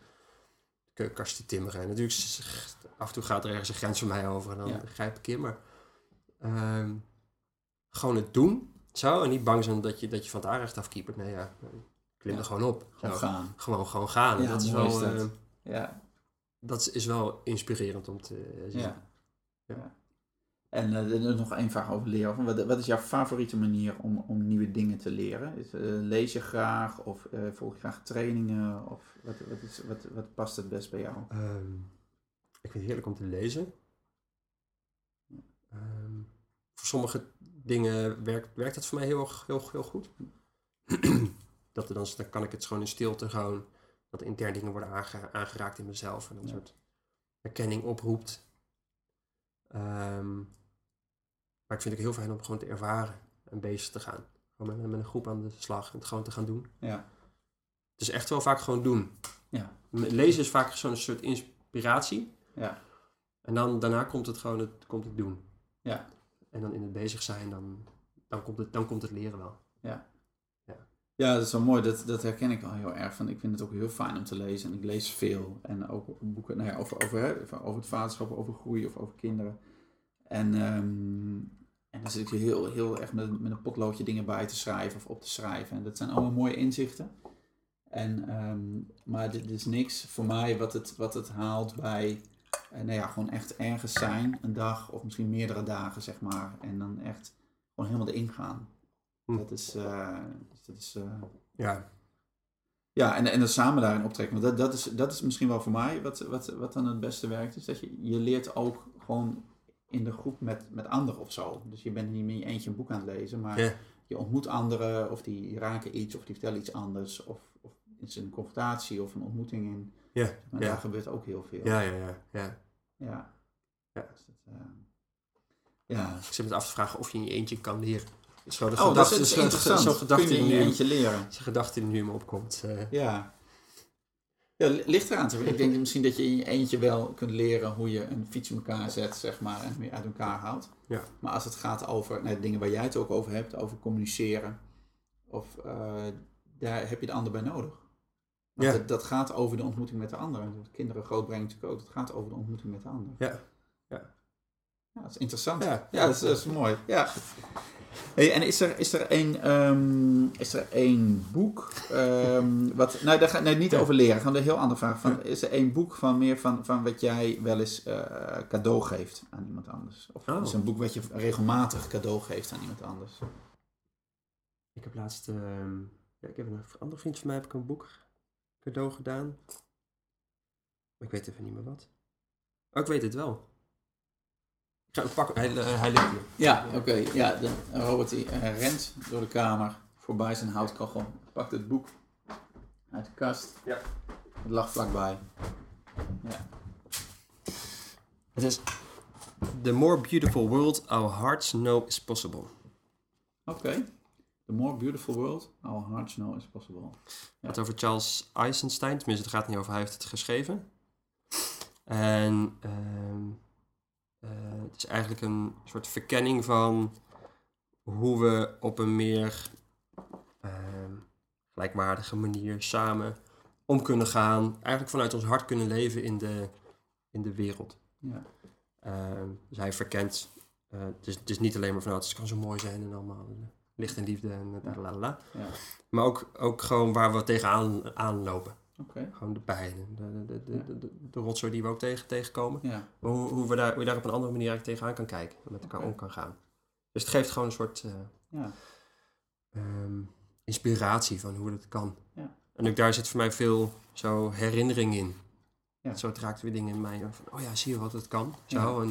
keukenkast te timmeren. En natuurlijk, af en toe gaat er ergens een grens voor mij over en dan Ja. grijp ik in. Maar ehm, gewoon het doen, zo. En niet bang zijn dat je, dat je van het aanrecht afkiepert. Nee, ja, klim er gewoon op. gewoon Zo. gaan. Gewoon, gewoon gaan. En dat, is wel, is dat. eh, Ja, dat is wel inspirerend om te eh, zien. ja. En is nog één vraag over leren. Wat, wat is jouw favoriete manier om, om nieuwe dingen te leren? Is, eh, lees je graag of eh, volg je graag trainingen? Of wat, wat, is, wat, wat past het best bij jou? Ehm, ik vind het heerlijk om te lezen. Ehm, voor sommige dingen werkt, werkt dat voor mij heel, heel, heel goed. <clears throat> dat er dan, dan kan ik het gewoon in stilte gewoon dat er intern dingen worden aange- aangeraakt in mezelf. En een soort herkenning oproept. Ehm, maar ik vind het heel fijn om gewoon te ervaren en bezig te gaan. Gewoon met, met een groep aan de slag en het gewoon te gaan doen. Ja. Het is echt wel vaak gewoon doen. Ja. Lezen is vaak zo'n soort inspiratie. Ja. En dan, daarna komt het gewoon het, komt het doen. Ja. En dan in het bezig zijn, dan, dan, komt, het, dan komt het leren wel. Ja, dat is wel mooi. Dat, dat herken ik wel heel erg. Van, ik vind het ook heel fijn om te lezen. En ik lees veel. En ook boeken nou ja, over, over, over het vaderschap, over groei of over kinderen. En, ehm, en dan zit ik heel, heel erg met, met een potloodje dingen bij te schrijven of op te schrijven. En dat zijn allemaal mooie inzichten. En, ehm, maar dit, is niks voor mij wat het, wat het haalt bij eh, nou ja, gewoon echt ergens zijn. Een dag of misschien meerdere dagen, zeg maar. En dan echt gewoon helemaal erin gaan. Hm. Dat is... eh, dat is eh, Ja, ja, en, en dan samen daarin optrekken. Want dat, dat, is, dat is misschien wel voor mij wat, wat, wat dan het beste werkt. Is dat je, je leert ook gewoon in de groep met, met anderen of zo. Dus je bent niet meer in je eentje een boek aan het lezen, maar Ja. je ontmoet anderen of die raken iets of die vertellen iets anders. Of, of is een confrontatie of een ontmoeting in. ja, Maar ja. daar gebeurt ook heel veel. ja, ja, ja, ja. Ja. Ja. Dus dat, eh, ja. Ik zit me af te vragen of je in je eentje kan leren. Zo de Oh, dat is zo- interessant. Zo'n gedachte in je nu, eentje leren. zo'n gedachte die nu me opkomt. eh. Ja. Ja, li- ligt eraan. te- Ik denk misschien dat je in je eentje wel kunt leren hoe je een fiets in elkaar zet, zeg maar, en weer uit elkaar haalt. Ja. Maar als het gaat over nou, dingen waar jij het ook over hebt, over communiceren, of eh, daar heb je de ander bij nodig. Want Ja. dat, dat gaat over de ontmoeting met de ander. En kinderen grootbrengen natuurlijk ook. Het gaat over de ontmoeting met de ander. Ja. Ja, dat is interessant. Ja. Ja, dat, is, dat is mooi. Ja. Hey, en is er, is er één ehm, is er één boek, ehm, wat, nou daar ga nee, niet Ja. over leren, gewoon een heel andere vraag. Van, Is er één boek van meer van, van wat jij wel eens eh, cadeau geeft aan iemand anders? Of Oh. is er een boek wat je regelmatig cadeau geeft aan iemand anders? Ik heb laatst, ehm, ja, ik heb een andere vriend van mij heb ik een boek cadeau gedaan. Maar ik weet even niet meer wat. Oh, ik weet het wel. Pakken. Hij, eh, hij ligt hier. Ja, oké. Ja, de, Robert die, eh, rent door de kamer voorbij zijn houtkachel. Pakt het boek uit de kast. Ja. Het lag vlakbij. Ja. Het is The More Beautiful World Our Hearts Know Is Possible. Oké. The more beautiful world, our hearts know is possible. Het gaat over Charles Eisenstein. Tenminste, het gaat niet over. Hij heeft het geschreven. En ehm, eh, het is eigenlijk een soort verkenning van hoe we op een meer ehm, gelijkwaardige manier samen om kunnen gaan. Eigenlijk vanuit ons hart kunnen leven in de, in de wereld. Ja. Ehm, dus hij verkent, eh, het, is, het is niet alleen maar van nou, het kan zo mooi zijn en allemaal eh, licht en liefde en la la la. Maar ook, ook gewoon waar we tegenaan aanlopen. Gewoon de pijn, de, de, de, de, de, de rotzooi die we ook tegen, tegenkomen. Ja. Maar hoe, hoe, we daar, hoe je daar op een andere manier eigenlijk tegenaan kan kijken. En met elkaar om kan gaan. Dus het geeft gewoon een soort eh, Ja. ehm, inspiratie van hoe het kan. Ja. En ook daar zit voor mij veel zo herinnering in. Ja. Zo raakt weer dingen in mij. Van, oh ja, zie je wat het kan? Zo. En,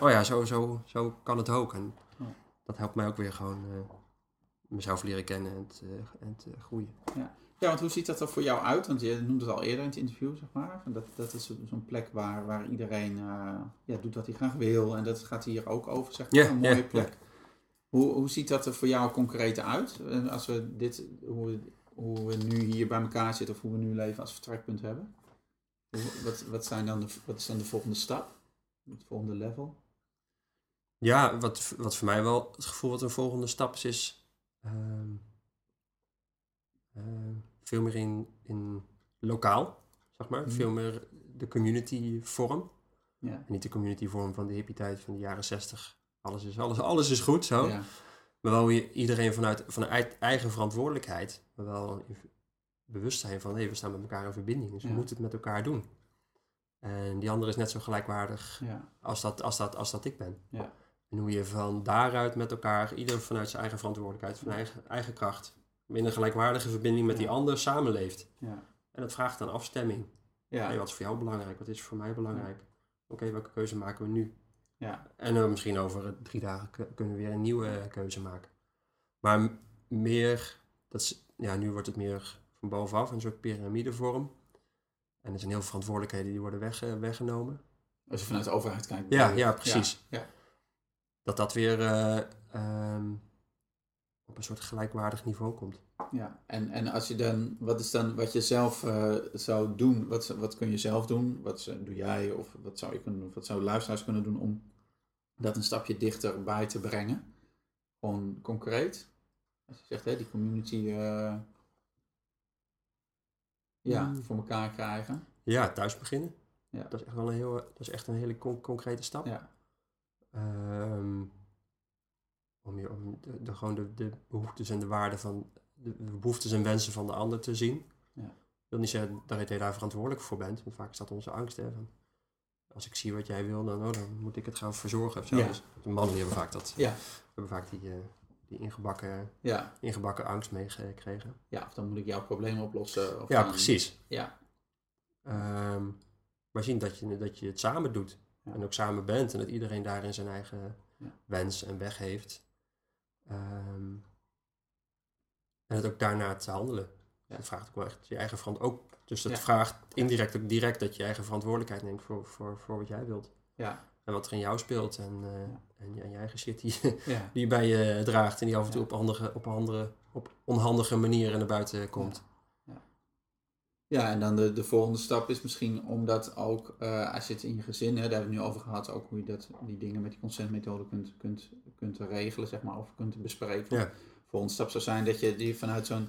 oh ja, zo, zo, zo kan het ook. En dat helpt mij ook weer gewoon eh, mezelf leren kennen en te, en te groeien. Ja, want hoe ziet dat er voor jou uit? Want je noemde het al eerder in het interview, zeg maar. Van Dat, dat is zo- zo'n plek waar, waar iedereen eh, ja, doet wat hij graag wil. En dat gaat hier ook over, zeg maar. Ja, een mooie ja, plek. Hoe, hoe ziet dat er voor jou concreet uit? En Als we dit, hoe we, hoe we nu hier bij elkaar zitten of hoe we nu leven als vertrekpunt hebben. Hoe- Wat, wat, zijn dan de, wat is dan de volgende stap? Het volgende level? Ja, wat, wat voor mij wel het gevoel wat een volgende stap is, is ehm, ehm, veel meer in, in lokaal, zeg maar. Mhm. Veel meer de community vorm. Ja. En niet de community vorm van de hippie tijd van de jaren zestig. Alles is, alles, alles is goed zo. Ja. Maar wel iedereen vanuit, vanuit eigen verantwoordelijkheid. Maar wel bewustzijn van, hé, we staan met elkaar in verbinding. Dus we moeten het met elkaar doen. En die andere is net zo gelijkwaardig als dat, als dat, als dat ik ben. Ja. En hoe je van daaruit met elkaar, ieder vanuit zijn eigen verantwoordelijkheid, van eigen, eigen kracht, in een gelijkwaardige verbinding met die ander samenleeft. Ja. En dat vraagt dan afstemming. Ja. Hey, wat is voor jou belangrijk? Wat is voor mij belangrijk? Oké, welke keuze maken we nu? Ja. En dan misschien over drie dagen kunnen we weer een nieuwe eh, keuze maken. Maar meer, dat is, ja, nu wordt het meer van bovenaf, een soort piramidevorm. En er zijn heel veel verantwoordelijkheden die worden weg, eh, weggenomen. Als je vanuit de overheid kijkt. Ja, ja, precies. Ja, Dat dat weer eh, ehm, op een soort gelijkwaardig niveau komt. ja. En, en als je dan, wat is dan wat je zelf eh, zou doen? Wat, wat kun je zelf doen? Wat doe jij? Of wat zou je kunnen doen? Wat zouden luisteraars kunnen doen om dat een stapje dichterbij te brengen? Gewoon concreet. Als je zegt, hè, die community eh, ja, Mm. voor elkaar krijgen. Ja, thuis beginnen. Ja. Dat is echt wel een heel, dat is echt een hele con- concrete stap. Ja. Ehm, om je, om de, de- gewoon de, de behoeftes en de waarden van de, behoeftes en wensen van de ander te zien. Ja. Ik wil niet zeggen dat je daar verantwoordelijk voor bent, want vaak dat onze angst. Hè, van, als ik zie wat jij wil, dan, oh, dan moet ik het gaan verzorgen of zo. Ja. Dus de mannen hebben vaak dat. Ja. hebben vaak die, eh, die ingebakken, Ja. ingebakken angst meegekregen. ja, of dan moet ik jouw probleem oplossen. Of Ja, dan- precies. Ja, Ehm, maar zien dat je, dat je het samen doet. En ook samen bent. En dat iedereen daarin zijn eigen wens en weg heeft. Ehm, en het ook daarna te handelen. Ja. Dat vraagt ook wel echt je eigen verantwoordelijkheid. Ook, dus dat Ja. vraagt indirect ook direct dat je eigen verantwoordelijkheid neemt voor, voor, voor wat jij wilt. ja, En wat er in jou speelt. En, eh, en, je, en je eigen shit die, ja. die je bij je draagt. En die af en toe op, handige, op, andere, op onhandige manieren naar buiten komt. Ja, en dan de, de volgende stap is misschien om dat ook, eh, als je het in je gezin, hè, daar hebben we het nu over gehad, ook hoe je dat, die dingen met die consentmethode kunt, kunt, kunt regelen, zeg maar, of kunt bespreken. Ja. Volgende stap zou zijn dat je die vanuit zo'n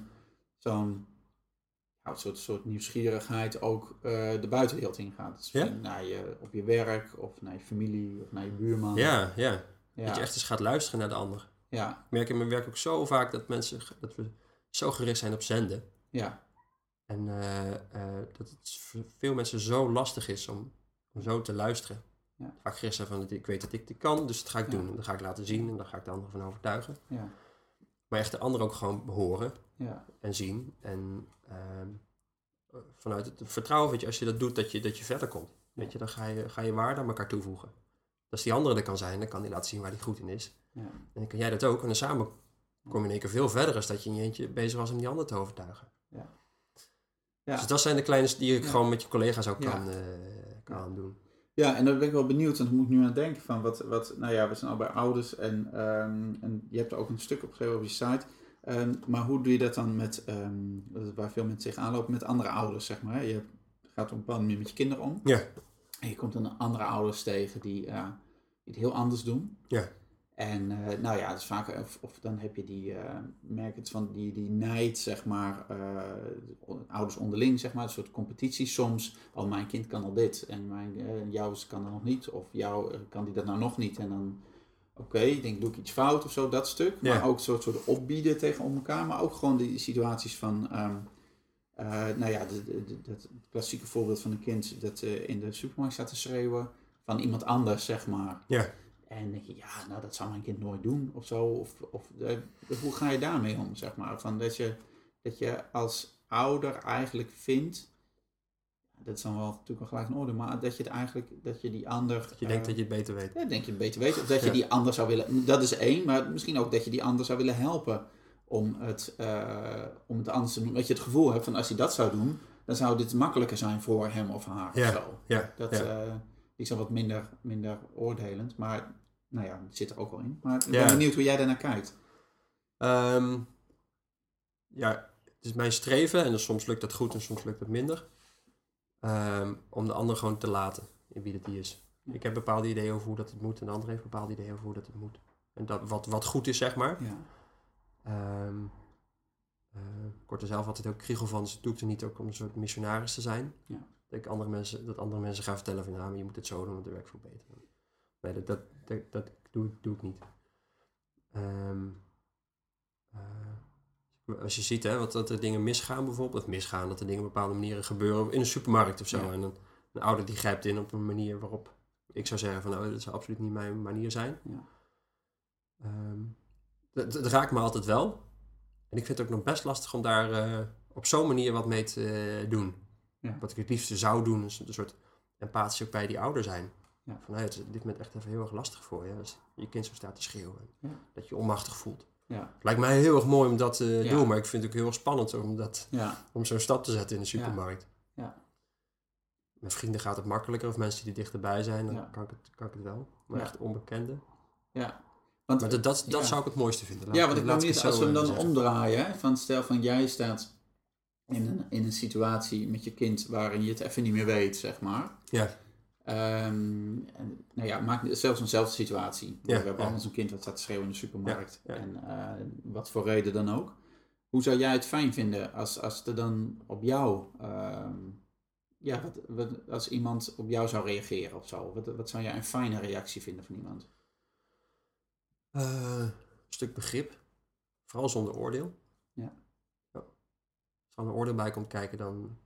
zo'n soort, soort nieuwsgierigheid ook eh, de buitenwereld ingaat. Dus Ja? naar je, op je werk, of naar je familie, of naar je buurman. Ja, ja. ja, Dat je echt eens gaat luisteren naar de ander. ja, Ik merk in mijn werk ook zo vaak dat mensen dat we zo gericht zijn op zenden. ja, En eh, eh, dat het voor veel mensen zo lastig is om, om zo te luisteren. Ja. Vaak zijn van ik weet dat ik dit kan, dus dat ga ik Ja. doen. En dat ga ik laten zien en dan ga ik de ander van overtuigen. ja, Maar echt de ander ook gewoon horen ja, en zien. En ehm, eh, vanuit het vertrouwen, weet je, als je dat doet, dat je, dat je verder komt. Weet je, dan ga je, ga je waarde aan elkaar toevoegen. Als die andere er kan zijn, dan kan die laten zien waar hij goed in is. ja, En dan kan jij dat ook. En dan samen kom je in één keer veel verder als dat je in je eentje bezig was om die ander te overtuigen. ja. Dus dat zijn de kleine die ik Ja. gewoon met je collega's ook Ja. kan, eh, kan doen. Ja, en daar ben ik wel benieuwd, want ik moet nu aan denken van wat, wat nou ja, we zijn al bij ouders en, ehm, en je hebt er ook een stuk opgeschreven op je site. Ehm, maar hoe doe je dat dan met, ehm, waar veel mensen tegenaan lopen, met andere ouders, zeg maar. Je gaat op een bepaalde manier met je kinderen om. Ja. En je komt dan andere ouders tegen die, die het heel anders doen. Ja. En eh, nou ja, dus vaak, of, of dan heb je die, eh, merk het van die, die nijd, zeg maar, eh, ouders onderling, zeg maar, een soort competitie soms. Oh, mijn kind kan al dit en mijn, jouw kan dat nog niet, of jou eh, kan die dat nou nog niet. En dan, oké, ik denk, doe ik iets fout of zo, dat stuk. Ja. Maar ook een soort, soort opbieden tegen elkaar, maar ook gewoon die situaties van, eh, nou ja, dat klassieke voorbeeld van een kind dat in de supermarkt staat te schreeuwen van iemand anders, zeg maar. Ja. En denk je, ja, nou dat zou mijn kind nooit doen of zo. Of, of eh, hoe ga je daarmee om, zeg maar? Van dat, je, dat je als ouder eigenlijk vindt, dat is dan wel natuurlijk wel gelijk een orde, maar dat je het eigenlijk, dat je die ander... Dat je denkt dat je het beter weet. Ja, denk je het beter weet. Of dat je die ander zou willen, dat is één, maar misschien ook dat je die ander zou willen helpen om het, eh, om het anders te doen. Dat je het gevoel hebt van als hij dat zou doen, dan zou dit makkelijker zijn voor hem of haar. Ja. Of zo. Ja, Dat, ja. eh, is dan wat minder, minder oordelend, maar nou ja, zit er ook wel in. Maar ik ben Ja. benieuwd hoe jij daarnaar kijkt. Ehm, ja, het is mijn streven, en dus soms lukt dat goed en soms lukt het minder, ehm, om de ander gewoon te laten in wie dat die is. Ja. Ik heb bepaalde ideeën over hoe dat het moet en de ander heeft bepaalde ideeën over hoe dat het moet. En dat, wat, wat goed is, zeg maar. Ja, ik word er zelf altijd ook kriegel van, dus doe ik er niet ook om een soort missionaris te zijn. Ja. Dat, ik andere mensen, dat andere mensen gaan vertellen van, maar je moet het zo doen, want het werkt veel beter. Nee, dat, dat, dat, dat doe, ik- doe ik niet. Ehm, eh, als je ziet hè, wat, dat er dingen misgaan bijvoorbeeld, of misgaan, dat er dingen op bepaalde manieren gebeuren in een supermarkt of zo. Ja. En een, een ouder die grijpt in op een manier waarop ik zou zeggen van, nou, dat zou absoluut niet mijn manier zijn. Ja. Ehm, dat, dat raakt me altijd wel. En ik vind het ook nog best lastig om daar eh, op zo'n manier wat mee te doen. Ja. Wat ik het liefste zou doen, is een soort empathisch ook bij die ouder zijn. Ja. Van, hey, het is op dit moment echt even heel erg lastig voor je. Als je kind zo staat te schreeuwen. Ja. Dat je onmachtig voelt. ja, lijkt mij heel erg mooi om dat te Ja. doen. Maar ik vind het ook heel erg spannend om, dat, om zo'n stap te zetten in de supermarkt. Met vrienden gaat het makkelijker, of mensen die er dichterbij zijn, dan kan, ik het, kan ik het wel. Maar echt onbekende. Ja. Want, Maar dat, dat, dat ja. zou ik het mooiste vinden. Laat- ja, want ik laat niet, als we hem eh, dan zeggen. omdraaien, van stel van jij staat in een, in een situatie met je kind waarin je het even niet meer weet, zeg maar. Ja, En, nou ja, maak zelfs eenzelfde situatie. Ja, we hebben ja. allemaal zo'n kind wat staat te schreeuwen in de supermarkt. Ja, ja. En eh, wat voor reden dan ook. Hoe zou jij het fijn vinden als, als er dan op jou, ehm, ja, wat, wat, als iemand op jou zou reageren of zo? Wat, wat zou jij een fijne reactie vinden van iemand? Eh, een stuk begrip. Vooral zonder oordeel. Ja. ja. Als er een oordeel bij komt kijken, dan...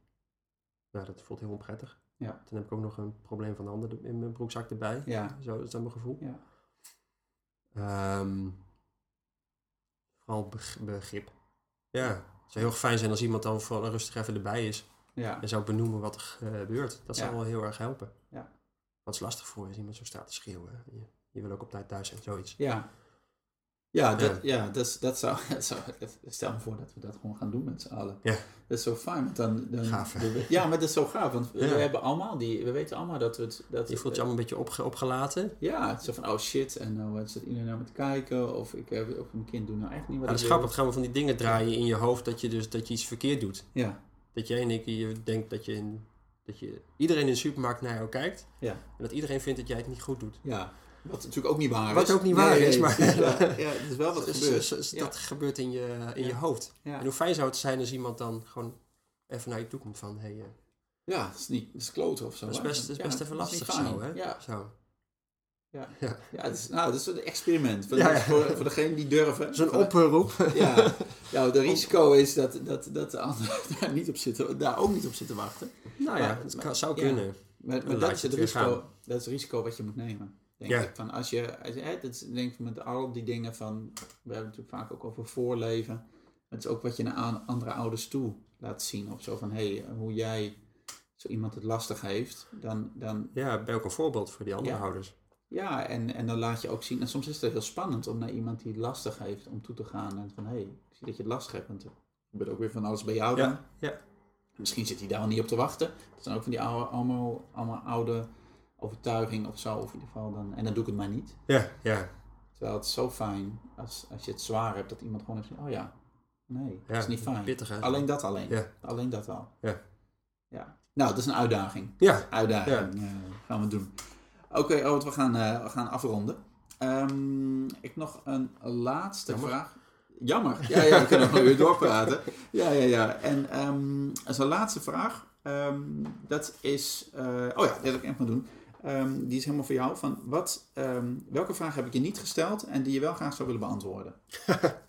Nou, dat voelt heel onprettig. Ja. Dan heb ik ook nog een probleem van de ander in mijn broekzak erbij. Ja, Zo is dat mijn gevoel. ja, Ehm, vooral beg- begrip. Ja, het zou heel erg fijn zijn als iemand dan vooral rustig even erbij is. ja, En zou benoemen wat er gebeurt. Dat zou wel heel erg helpen. Ja. Wat is lastig voor je als iemand zo staat te schreeuwen. Je, je wil ook op tijd thuis zijn, zoiets. ja. Ja, dat, ja. dat, zou, dat <laughs> zou... Stel me voor dat we dat gewoon gaan doen met z'n allen. Ja. Dat is zo fijn, want dan... dan Gaaf, we- ja, maar dat is zo gaaf, want we hebben allemaal die... We weten allemaal dat we het... Dat, Je voelt je allemaal een beetje opge- opgelaten. Ja, het is zo van, oh shit, en nou zit iedereen naar me te kijken, of, ik, heb of mijn kind doet nou echt niet wat Ja, dat is grappig. gaan we van die dingen draaien in je hoofd dat je dus dat je iets verkeerd doet. Ja, Dat jij en ik je denkt dat je, in, dat je iedereen in de supermarkt naar jou kijkt. Ja. En dat iedereen vindt dat jij het niet goed doet. ja. Wat natuurlijk ook niet waar Wat is. ook niet waar is, maar- <laughs> ja, het is wel wat gebeurt. dus- Ja. Dat gebeurt in je, in Ja. je hoofd. En hoe fijn zou het zijn als iemand dan gewoon even naar je toe komt van... Hey, eh, ja, het is niet, het is kloten of zo. dat is best, dat is Ja, best even dat lastig zo, hè? Ja, Zo. ja. <laughs> Ja. het is, nou, dat is een experiment. Voor, voor, voor degenen die durven. Zo'n oproep. <laughs> Ja, ja, het risico is dat, dat, dat de anderen daar, niet op zitten, daar ook niet op zitten wachten. nou ja, Maar- het kan, zou kunnen. Maar, dat is het risico, gaan. dat is het risico wat je moet nemen. Denk Ja. ik. Van als je, als hè, dat is, denk ik met al die dingen van, we hebben het natuurlijk vaak ook over voorleven. Het is ook wat je naar aan- andere ouders toe laat zien. Of zo van, hé, hey, hoe jij zo iemand het lastig heeft. Dan, dan Ja, ben je ook een voorbeeld voor die andere Ja. ouders. ja, en, en dan laat je ook zien. En soms is het heel spannend om naar iemand die het lastig heeft om toe te gaan. En van, hé, hey, ik zie dat je het lastig hebt. Want er gebeurt ook weer van alles bij jou dan. Ja, ja. Misschien zit hij daar al niet op te wachten. Dat zijn ook van die oude, allemaal, allemaal oude overtuiging of zo. Of in ieder geval dan, en dan doe ik het maar niet. Ja, ja. Terwijl het is zo fijn als, als je het zwaar hebt dat iemand gewoon heeft oh ja, nee, dat ja. is niet fijn. Pittig? Alleen dat alleen. Ja. Alleen dat al. Ja. ja. Nou, dat is een uitdaging. Ja, Uitdaging eh, gaan we doen. Oké, Oud, we, gaan, eh, we gaan afronden. Ehm, ik nog een laatste Jammer. vraag. Jammer. Ja, ja, we kunnen nog weer doorpraten. Ja, ja, ja. En ehm als een laatste vraag. ehm, dat is... eh, oh ja, dat wil ik even maar doen. Ehm, die is helemaal voor jou. Van wat, ehm, welke vraag heb ik je niet gesteld en die je wel graag zou willen beantwoorden?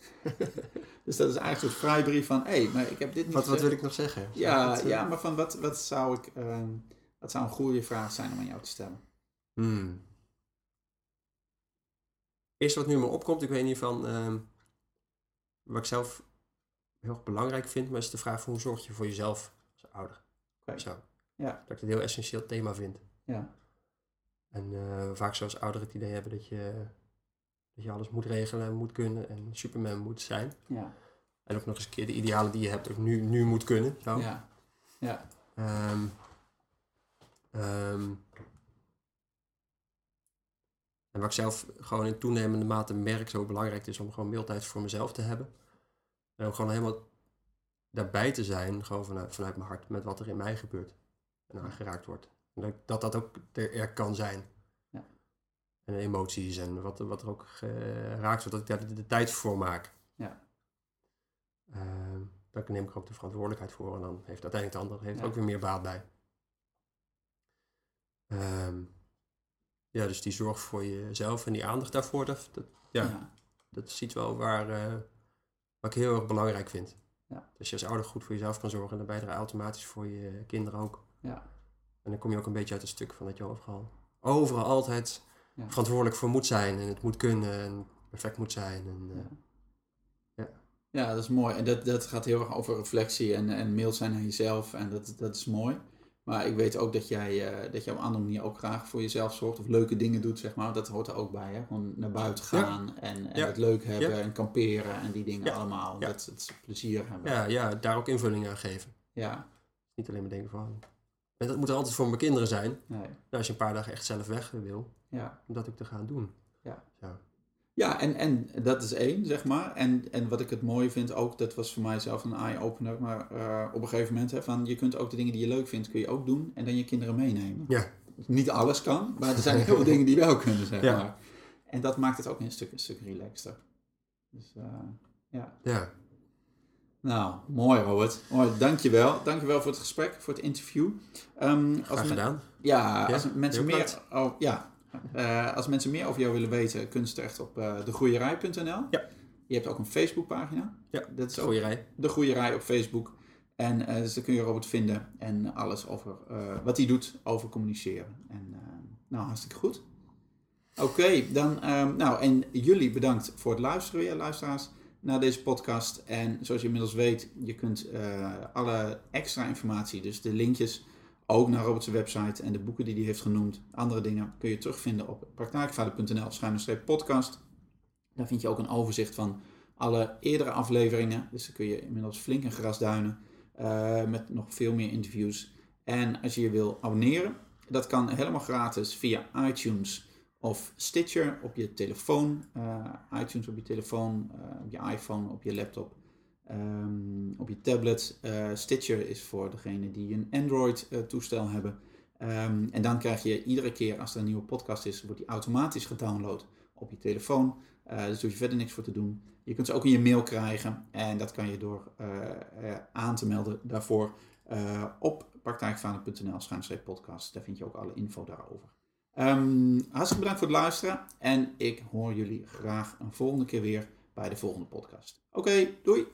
<laughs> dus dat is eigenlijk een soort vrijbrief van... Hé, hey, maar ik heb dit niet wat, wat wil ik nog zeggen? Ja, Dat, eh, ja, maar van wat, wat, zou ik, ehm, wat zou een goede vraag zijn om aan jou te stellen? Hmm. Eerst wat nu me opkomt, ik weet niet van wat ik zelf heel erg belangrijk vind, maar is de vraag van hoe zorg je voor jezelf als ouder? Oké. Zo. Ja. Dat ik het een heel essentieel thema vind. Ja, En eh, vaak zoals ouderen het idee hebben dat je, dat je alles moet regelen en moet kunnen en superman moet zijn. ja, En ook nog eens een keer de idealen die je hebt ook nu, nu moet kunnen. Zo. ja, ja, Ehm, ehm, en wat ik zelf gewoon in toenemende mate merk zo belangrijk is om gewoon mailtijd voor mezelf te hebben. En om gewoon helemaal daarbij te zijn, gewoon vanuit, vanuit mijn hart, met wat er in mij gebeurt en aangeraakt wordt. Dat dat, dat ook er, kan zijn. Ja. En emoties en wat, wat er ook geraakt wordt, dat ik daar de, de tijd voor maak. Ja. Ehm, dan neem ik ook de verantwoordelijkheid voor en dan heeft uiteindelijk de ander heeft Ja. ook weer meer baat bij. Ehm, ja, dus die zorg voor jezelf en die aandacht daarvoor, dat, dat, ja, ja, dat is iets wel waar, eh, wat ik heel erg belangrijk vind. Ja. Dus als je als ouder goed voor jezelf kan zorgen, dan ben je automatisch voor je kinderen ook. ja, En dan kom je ook een beetje uit het stuk van dat je overal, overal altijd Ja. verantwoordelijk voor moet zijn en het moet kunnen en perfect moet zijn. En, eh, Ja. ja, dat is mooi. En dat, dat gaat heel erg over reflectie en, en mail zijn naar jezelf. En dat, dat is mooi. Maar ik weet ook dat jij, eh, dat je op een andere manier ook graag voor jezelf zorgt. Of leuke dingen doet, zeg maar. Dat hoort er ook bij, hè. Gewoon naar buiten Ja. gaan en, het leuk hebben en kamperen en die dingen allemaal. Dat het plezier hebben. ja, ja, daar ook invulling aan geven. ja. Niet alleen maar denken van, En dat moet er altijd voor mijn kinderen zijn. Nee. Nou, als je een paar dagen echt zelf weg wil, Ja. om dat ook te gaan doen. Ja. Ja. Ja, en, en dat is één, zeg maar. En, en wat ik het mooie vind ook, dat was voor mij zelf een eye-opener. Maar eh, op een gegeven moment, hè, van, je kunt ook de dingen die je leuk vindt, kun je ook doen. En dan je kinderen meenemen. Ja. Niet alles kan, maar er zijn heel veel dingen die wel kunnen, zeg Ja. maar. En dat maakt het ook een stuk, een stuk relaxter. Dus eh, ja. Ja. Nou, mooi Robert. Mooi, dankjewel. Dankjewel voor het gesprek, voor het interview. Ehm, als gedaan. Ja, Ja, als mensen meer, oh, ja. Eh, als mensen meer over jou willen weten, kunnen ze terecht op uh, degroeierij.nl. Ja. Je hebt ook een Facebookpagina. Ja, dat is rij. de Groeierij op Facebook. En eh, dus daar kun je Robert vinden en alles over wat hij doet over communiceren. En nou, hartstikke goed. Oké, dan, ehm, nou, en jullie bedankt voor het luisteren weer, luisteraars, naar deze podcast. En zoals je inmiddels weet, je kunt eh, alle extra informatie, dus de linkjes, ook naar Robert's website en de boeken die hij heeft genoemd, andere dingen, kun je terugvinden op praktijkvader.nl podcast. Daar vind je ook een overzicht van alle eerdere afleveringen. Dus dan kun je inmiddels flink een gras duinen eh, met nog veel meer interviews. En als je je wil abonneren, dat kan helemaal gratis via iTunes of Stitcher op je telefoon. Eh, iTunes op je telefoon, eh, op je iPhone, op je laptop, ehm, op je tablet. Eh, Stitcher is voor degenen die een Android-toestel hebben. Ehm, en dan krijg je iedere keer als er een nieuwe podcast is, wordt die automatisch gedownload op je telefoon. Dus hoef je verder niks voor te doen. Je kunt ze ook in je mail krijgen. En dat kan je door aan te melden daarvoor op praktijkvader.nl schuinstreep podcast. Daar vind je ook alle info daarover. Um, hartstikke bedankt voor het luisteren. En ik hoor jullie graag een volgende keer weer bij de volgende podcast. Oké, doei!